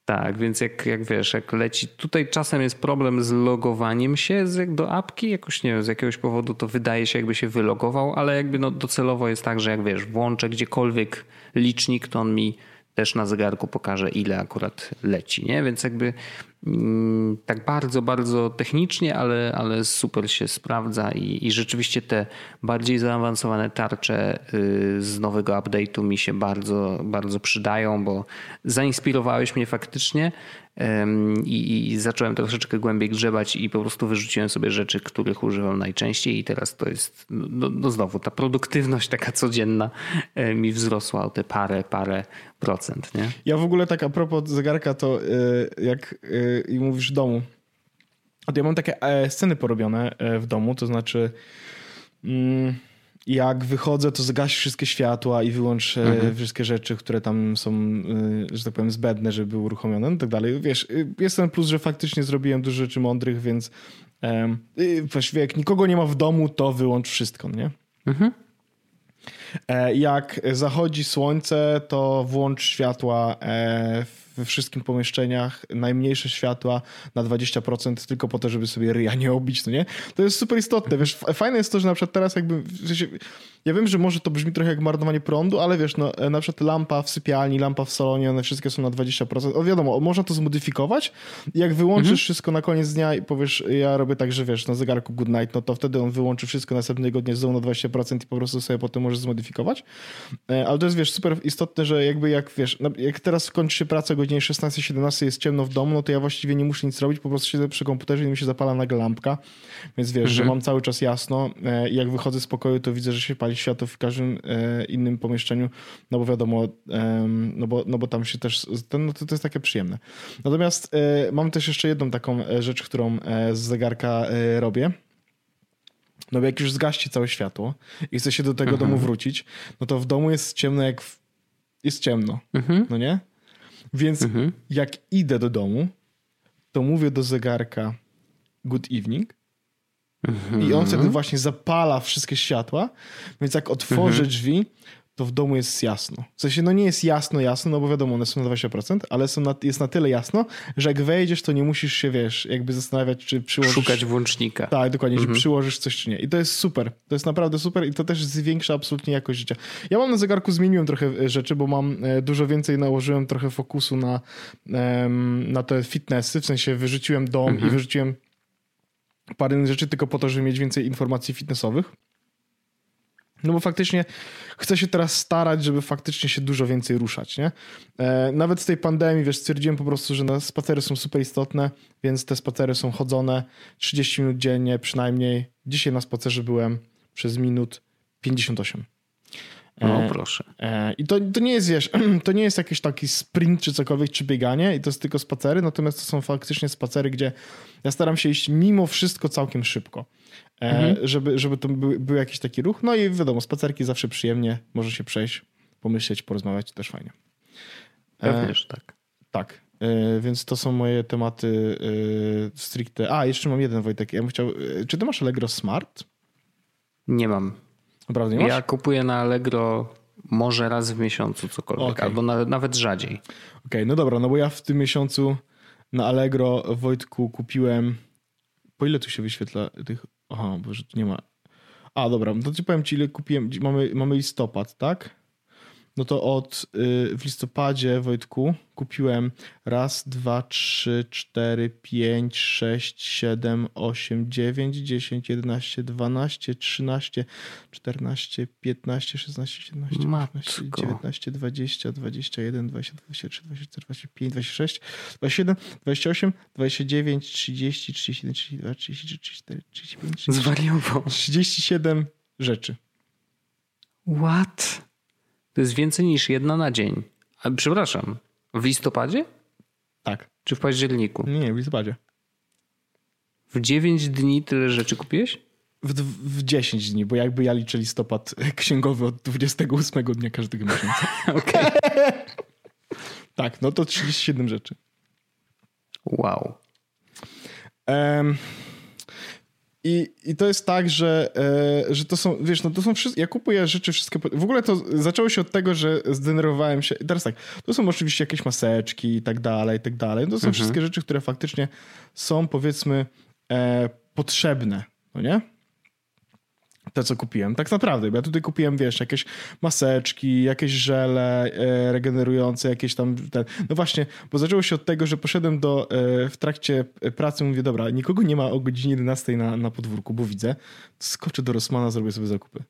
tak, więc jak, jak wiesz, jak leci. Tutaj czasem jest problem z logowaniem się z, do apki, jakoś nie wiem, z jakiegoś powodu to wydaje się, jakby się wylogował, ale jakby no docelowo jest tak, że jak wiesz, włączę gdziekolwiek licznik, to on mi też na zegarku pokaże, ile akurat leci, nie? Więc jakby mm, tak bardzo, bardzo technicznie, ale, ale super się sprawdza i, i rzeczywiście te bardziej zaawansowane tarcze y, z nowego update'u mi się bardzo, bardzo przydają, bo zainspirowałeś mnie faktycznie i, i, zacząłem troszeczkę głębiej grzebać i po prostu wyrzuciłem sobie rzeczy, których używam najczęściej i teraz to jest, no, no znowu, ta produktywność taka codzienna e, mi wzrosła o te parę, parę procent, nie? Ja w ogóle tak a propos zegarka, to e, jak e, i mówisz w domu, ja mam takie sceny porobione w domu, to znaczy... Mm, jak wychodzę, to zgaś wszystkie światła i wyłącz e, mhm. wszystkie rzeczy, które tam są, e, że tak powiem, zbędne, żeby były uruchomione i tak dalej. Wiesz, e, jest ten plus, że faktycznie zrobiłem dużo rzeczy mądrych, więc um, właściwie jak nikogo nie ma w domu, to wyłącz wszystko, nie? Mhm. Jak zachodzi słońce, to włącz światła we wszystkich pomieszczeniach, najmniejsze światła na 20% tylko po to, żeby sobie ryja nie obić, no nie? To jest super istotne, wiesz, fajne jest to, że na przykład teraz jakby, ja wiem, że może to brzmi trochę jak marnowanie prądu, ale wiesz, no, e, na przykład lampa w sypialni, lampa w salonie, one wszystkie są na 20%. O wiadomo, można to zmodyfikować. Jak wyłączysz mhm. wszystko na koniec dnia i powiesz, ja robię tak, że wiesz, na zegarku good night, no to wtedy on wyłączy wszystko następnego dnia znowu na 20% i po prostu sobie potem możesz zmodyfikować. E, ale to jest, wiesz, super istotne, że jakby jak, wiesz, jak teraz kończy się praca o godzinie 16-17, jest ciemno w domu, no to ja właściwie nie muszę nic robić, po prostu siedzę przy komputerze i mi się zapala nagle lampka, więc wiesz, mhm. że mam cały czas jasno e, i jak wychodzę z pokoju, to widzę, że się pali światło w każdym e, innym pomieszczeniu, no bo wiadomo, no bo, no bo tam się też, no to, to jest takie przyjemne. Natomiast e, mam też jeszcze jedną taką rzecz, którą z zegarka robię. No bo jak już zgaści całe światło i chce się do tego mhm. domu wrócić, no to w domu jest ciemno jak w jest ciemno, no nie? Więc jak idę do domu, to mówię do zegarka good evening. I on wtedy właśnie zapala wszystkie światła, więc jak otworzę drzwi, to w domu jest jasno. W sensie, no nie jest jasno, jasno, no bo wiadomo, one są na 20%, ale są na, jest na tyle jasno, że jak wejdziesz, to nie musisz się, wiesz, jakby zastanawiać, czy przyłożysz... Szukać włącznika. Tak, dokładnie, czy przyłożysz coś, czy nie. I to jest super. To jest naprawdę super i to też zwiększa absolutnie jakość życia. Ja mam na zegarku, zmieniłem trochę e, rzeczy, bo mam e, dużo więcej, nałożyłem trochę fokusu na, na te fitnessy, w sensie wyrzuciłem dom i wyrzuciłem parę rzeczy tylko po to, żeby mieć więcej informacji fitnessowych. No bo faktycznie chcę się teraz starać, żeby faktycznie się dużo więcej ruszać, nie? E, nawet z tej pandemii, wiesz, stwierdziłem po prostu, że spacery są super istotne, więc te spacery są chodzone 30 minut dziennie przynajmniej. Dzisiaj na spacerze byłem przez minut 58. No proszę. E, I to, to nie jest, wiesz, to nie jest jakiś taki sprint czy cokolwiek, czy bieganie i to jest tylko spacery, natomiast to są faktycznie spacery, gdzie ja staram się iść mimo wszystko całkiem szybko, e, Mhm. żeby, żeby to był, był jakiś taki ruch. No i wiadomo, spacerki zawsze przyjemnie, może się przejść, pomyśleć, porozmawiać, to też fajnie. Że tak. Tak, e, więc to są moje tematy e, stricte. A, jeszcze mam jeden, Wojtek, ja bym chciał, e, czy ty masz Allegro Smart? Nie mam. Naprawdę nie masz? Ja kupuję na Allegro może raz w miesiącu cokolwiek, Okej. albo na, nawet rzadziej. Okej, no dobra, no bo ja w tym miesiącu na Allegro Wojtku kupiłem. Po ile tu się wyświetla tych. Aha, boże, tu nie ma. A, dobra, no to ci powiem ci, ile kupiłem. Mamy, mamy listopad, tak? No to od y, w listopadzie, Wojtku, kupiłem raz, dwa, trzy, cztery, pięć, sześć, siedem, osiem, dziewięć, dziesięć, jedenaście, dwanaście, trzynaście, czternaście, piętnaście, szesnaście, siedemnaście, osiemnaście, dziewiętnaście, dwadzieścia, dwadzieścia jeden, dwadzieścia, dwadzieścia trzy, dwadzieścia cztery, dwadzieścia pięć, dwadzieścia sześć, dwadzieścia siedem, dwadzieścia osiem, dwadzieścia dziewięć, trzydzieści, trzydzieści jeden, trzydzieści dwa, trzydzieści trzy, trzydzieści cztery, trzydzieści pięć, trzydzieści. 37 rzeczy. What? To jest więcej niż jedna na dzień. A, przepraszam, w listopadzie Tak. czy w październiku? Nie, nie, w listopadzie. W 9 dni tyle rzeczy kupiłeś? W, w 10 dni, bo jakby ja liczę listopad księgowy od 28 dnia każdego miesiąca. Okej. Tak, no to 37 rzeczy. Wow. Em, i, I to jest tak, że, e, że to są, wiesz, no to są wszystkie, ja kupuję rzeczy wszystkie, w ogóle to zaczęło się od tego, że zdenerwowałem się, i teraz tak, to są oczywiście jakieś maseczki i tak dalej, i tak dalej, to są wszystkie rzeczy, które faktycznie są powiedzmy e, potrzebne, no nie? Te, co kupiłem. Tak naprawdę, bo ja tutaj kupiłem, wiesz, jakieś maseczki, jakieś żele e, regenerujące, jakieś tam... Ten. No właśnie, bo zaczęło się od tego, że poszedłem do, e, w trakcie pracy, mówię, dobra, nikogo nie ma o godzinie 11 na, na podwórku, bo widzę, to skoczę do Rossmana, zrobię sobie zakupy.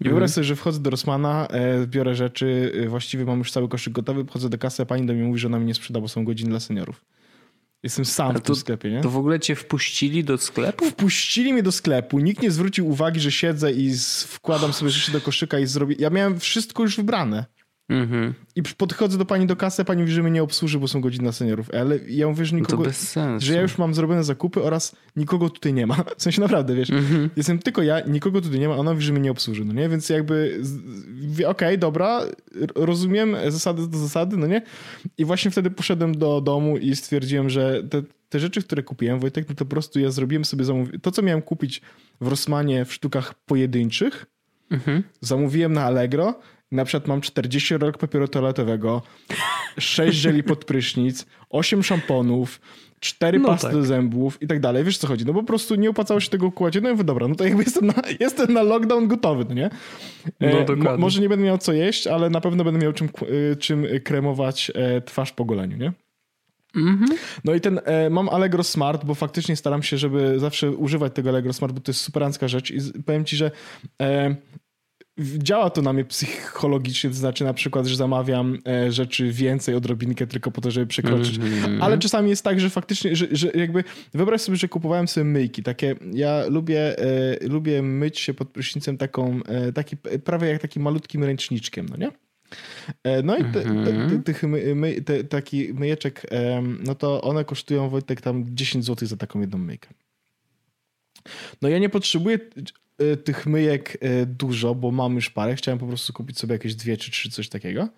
I wyobraź sobie, że wchodzę do Rossmana, e, biorę rzeczy, e, właściwie mam już cały koszyk gotowy, wchodzę do kasy, a pani do mnie mówi, że ona mi nie sprzeda, bo są godziny dla seniorów. Jestem sam w to- tym sklepie, nie? To w ogóle cię wpuścili do sklepu? Wpuścili mnie do sklepu, nikt nie zwrócił uwagi, że siedzę i wkładam sobie rzeczy do koszyka i zrobię. Ja miałem wszystko już wybrane. Mhm. I podchodzę do pani do kasy, pani mówi, że mnie nie obsłuży, bo są godziny seniorów. Ale ja mówię, że No to nikogo. bez sensu. że ja już mam zrobione zakupy oraz nikogo tutaj nie ma. W sensie naprawdę, wiesz, Mhm. jestem tylko ja, nikogo tutaj nie ma, a ona mówi, że mnie nie obsłuży, no nie? Więc jakby, okej, dobra, r- rozumiem, zasady to zasady, no nie? I właśnie wtedy poszedłem do domu i stwierdziłem, że te, te rzeczy, które kupiłem, Wojtek, no to po prostu ja zrobiłem sobie zamówienie. To, co miałem kupić w Rossmanie w sztukach pojedynczych, Mhm. zamówiłem na Allegro. Na przykład mam 40 rolek papieru toaletowego, 6 żeli pod prysznic, 8 szamponów, 4 No pasty tak. do zębów i tak dalej. Wiesz co chodzi? No po prostu nie opłacało się tego kładzie. No i mówię, dobra, no to jakby jestem na, jestem na lockdown gotowy, no nie? No, mo- dokładnie. może nie będę miał co jeść, ale na pewno będę miał czym, y, czym kremować e, twarz po goleniu, nie? Mhm. No i ten, e, mam Allegro Smart, bo faktycznie staram się, żeby zawsze używać tego Allegro Smart, bo to jest superancka rzecz i powiem ci, że e, działa to na mnie psychologicznie, to znaczy na przykład, że zamawiam e, rzeczy więcej odrobinkę tylko po to, żeby przekroczyć. Mhm. Ale czasami jest tak, że faktycznie, że, że jakby wyobraź sobie, że kupowałem sobie myjki, takie, ja lubię, e, lubię myć się pod prysznicem taką, e, taki, prawie jak takim malutkim ręczniczkiem, no nie? E, No i te, te, te, tych my, my, te, taki myjeczek, em, no to one kosztują, Wojtek, tam 10 zł za taką jedną myjkę. No ja nie potrzebuję e, tych myjek e, dużo, bo mam już parę. Chciałem po prostu kupić sobie jakieś dwie czy trzy, coś takiego.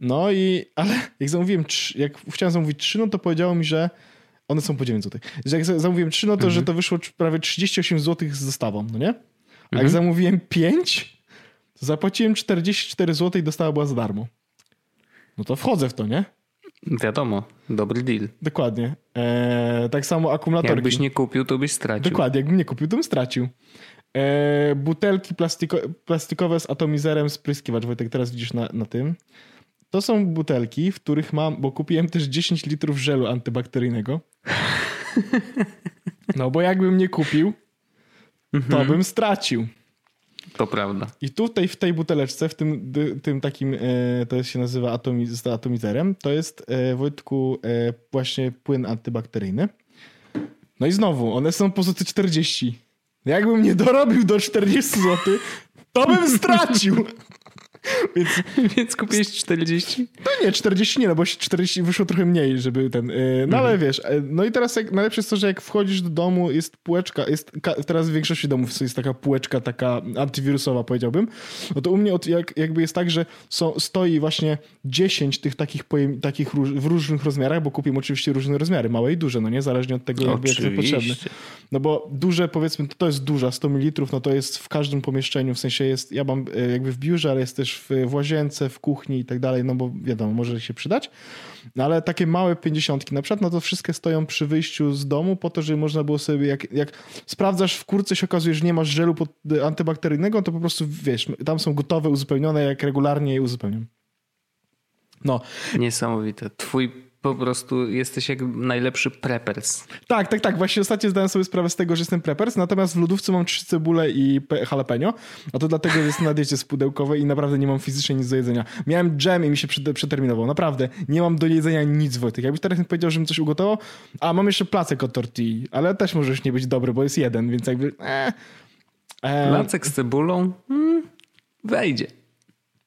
No i, ale jak zamówiłem jak chciałem zamówić trzy, no to powiedziało mi, że one są po 9 zł. Jak zamówiłem trzy, no to że to wyszło prawie 38 zł z dostawą, no nie? A jak Mhm. zamówiłem 5, to zapłaciłem 44 zł i dostawa była za darmo. No to wchodzę w to, nie? Wiadomo, dobry deal. Dokładnie. Eee, tak samo akumulatorki. Jakbyś nie kupił, to byś stracił. Dokładnie, jakbym nie kupił, to bym stracił. Eee, butelki plastiko plastikowe z atomizerem spryskiwacz, Wojtek, teraz widzisz na, na tym. To są butelki, w których mam, bo kupiłem też 10 litrów żelu antybakteryjnego. No bo jakbym nie kupił, to bym stracił. To prawda. I tutaj w tej buteleczce, w tym, tym takim, e, to jest, się nazywa atomi, z atomizerem, to jest e, Wojtku e, właśnie płyn antybakteryjny. No i znowu, one są po złoty 40. Jakbym nie dorobił do 40 zł, to bym stracił. Więc Więc kupiłeś 40? no nie, 40 nie, no bo 40 wyszło trochę mniej, żeby ten. e, No ale wiesz, e, no i teraz jak, najlepsze jest to, że jak wchodzisz do domu, jest półeczka, jest teraz w większości domów jest taka półeczka, taka antywirusowa, powiedziałbym. No to u mnie od, jak, jakby jest tak, że są, stoi właśnie 10 tych takich, pojem, takich w różnych rozmiarach, bo kupiłem oczywiście różne rozmiary, małe i duże, no nie, zależnie od tego, jakby, jak Oczywiście. potrzebne. No bo duże, powiedzmy, to, to jest duża, 100 ml, no to jest w każdym pomieszczeniu, w sensie jest, ja mam e, jakby w biurze, ale jest też w, w łazience, w kuchni i tak dalej, no bo wiadomo, może się przydać. No ale takie małe 50 na przykład, no to wszystkie stoją przy wyjściu z domu po to, żeby można było sobie, jak, jak sprawdzasz w kurce się okazuje, że nie masz żelu pod, antybakteryjnego, to po prostu, wiesz, tam są gotowe, uzupełnione, jak regularnie je uzupełniam. No, Niesamowite. Twój po prostu jesteś jak najlepszy preppers. Tak, tak, tak. Właśnie ostatnio zdałem sobie sprawę z tego, że jestem preppers, natomiast w lodówce mam trzy cebule i pe- jalapeno, a to dlatego, że jestem na diecie spudełkowej i naprawdę nie mam fizycznie nic do jedzenia. Miałem dżem i mi się przeterminował. Naprawdę. Nie mam do jedzenia nic, Wojtek. Jakbyś teraz mi powiedział, żebym coś ugotował, a mam jeszcze placek od tortilli, ale też możesz nie być dobry, bo jest jeden, więc jakby... E, e, Placek z cebulą? Hmm, wejdzie.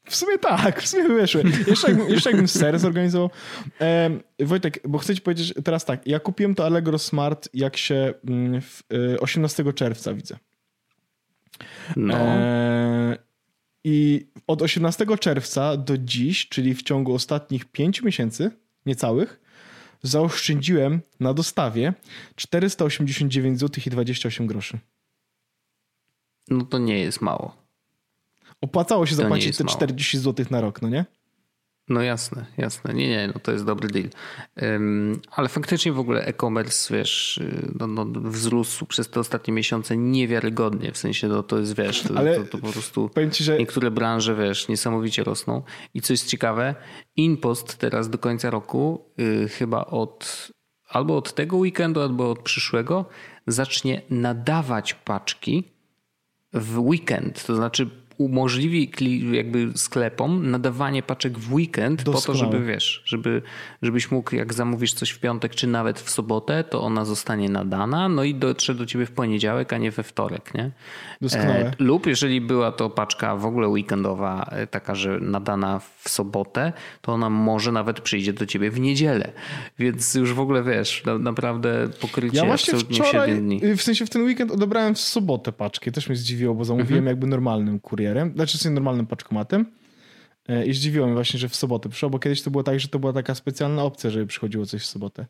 W sumie tak, w sumie wyszły. Jeszcze jeszcze jakbym ser zorganizował. Em, Wojtek, bo chcę ci powiedzieć teraz tak. Ja kupiłem to Allegro Smart, jak się mm, w, y, 18 czerwca widzę. No. E, I od 18 czerwca do dziś, czyli w ciągu ostatnich 5 miesięcy, niecałych, zaoszczędziłem na dostawie 489 zł i 28 groszy. no to nie jest mało. Opłacało się zapłacić te mało. 40 zł na rok, no nie? No jasne, jasne. Nie, nie, no to jest dobry deal. Ym, ale faktycznie w ogóle e-commerce, wiesz, no, no, wzrósł przez te ostatnie miesiące niewiarygodnie. W sensie, no, to jest, wiesz, to, Ale to, to po prostu ci, że niektóre branże, wiesz, niesamowicie rosną. I co jest ciekawe, InPost teraz do końca roku, y, chyba od albo od tego weekendu, albo od przyszłego, zacznie nadawać paczki w weekend. To znaczy umożliwi jakby sklepom nadawanie paczek w weekend po to, żeby wiesz, żeby, żebyś mógł jak zamówisz coś w piątek czy nawet w sobotę, to ona zostanie nadana, no i dotrze do ciebie w poniedziałek, a nie we wtorek, nie? Doskonałe. E, lub jeżeli była to paczka w ogóle weekendowa, e, taka, że nadana w sobotę, to ona może nawet przyjdzie do ciebie w niedzielę. Więc już w ogóle wiesz, na, naprawdę pokrycie Ja właśnie absolutnie w wczoraj, 7 dni. w sensie w ten weekend odebrałem w sobotę paczkę. Też mnie zdziwiło, bo zamówiłem Mhm. jakby normalnym kurierem, znaczy sobie normalnym paczkomatem. E, I zdziwiło mnie właśnie, że w sobotę przyszło, bo kiedyś to było tak, że to była taka specjalna opcja, żeby przychodziło coś w sobotę.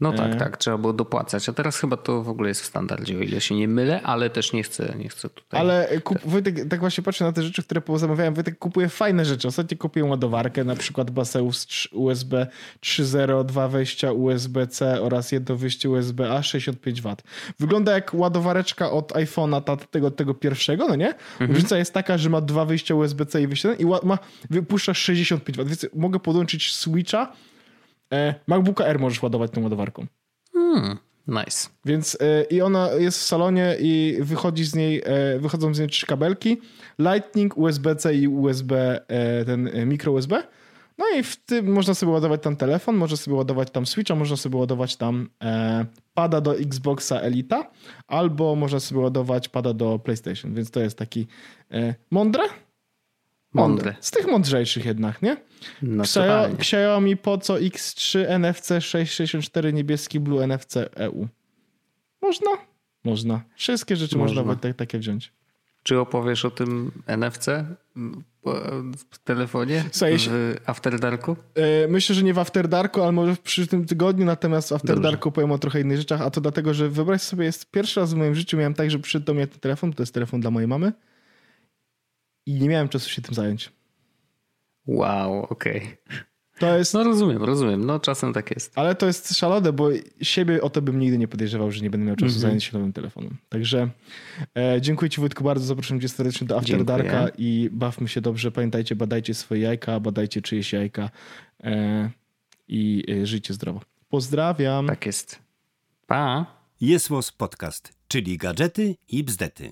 No tak, tak, trzeba było dopłacać. A teraz chyba to w ogóle jest w standardzie, o ile się nie mylę, ale też nie chcę, nie chcę tutaj. Ale kup, Wojtek, tak właśnie patrzę na te rzeczy, które zamawiałem. Wojtek kupuje fajne rzeczy. Ostatnio kupiłem ładowarkę, na przykład Baseus 3 USB 3.0, dwa wejścia USB-C oraz jedno wyjście USB-A 65 W. Wygląda jak ładowareczka od iPhone'a ta, tego, tego pierwszego, no nie? Różnica jest taka, że ma dwa wyjścia USB-C i wyjście i ma, wypuszcza 65 W. Więc mogę podłączyć Switcha. E, MacBooka Air możesz ładować tą ładowarką. Hmm, nice. Więc e, i ona jest w salonie i wychodzi z niej, e, wychodzą z niej trzy kabelki. Lightning, USB-C i USB, ten micro USB. No i w tym można sobie ładować tam telefon, można sobie ładować tam Switcha, można sobie ładować tam pada do Xboxa Elita, albo można sobie ładować pada do PlayStation, więc to jest taki mądre? Mądre. Z tych mądrzejszych jednak, nie? No Xiaomi, totalnie. Xiaomi po co X3 NFC 664 niebieski Blue NFC EU. Można? Można. Wszystkie rzeczy można, Można. tak, takie wziąć. Czy opowiesz o tym NFC? w telefonie? Słuchaj, w After Darku? E, myślę, że nie w After Darku, ale może w przyszłym tygodniu, natomiast w After Dobrze. Darku powiem o trochę innych rzeczach, a to dlatego, że wyobraź sobie, jest pierwszy raz w moim życiu miałem tak, że przyszedł do mnie ten telefon, to jest telefon dla mojej mamy i nie miałem czasu się tym zająć. Wow, okej. Okay. To jest... No rozumiem, rozumiem. No czasem tak jest. Ale to jest szalone, bo siebie o to bym nigdy nie podejrzewał, że nie będę miał czasu mm -hmm. zająć się nowym telefonem. Także e, dziękuję ci Wojtku bardzo, zapraszam cię serdecznie do After dziękuję. Darka i bawmy się dobrze. Pamiętajcie, badajcie swoje jajka, badajcie czyjeś jajka e, i e, żyjcie zdrowo. Pozdrawiam. Tak jest. Pa. Jest Podcast, czyli gadżety i bzdety.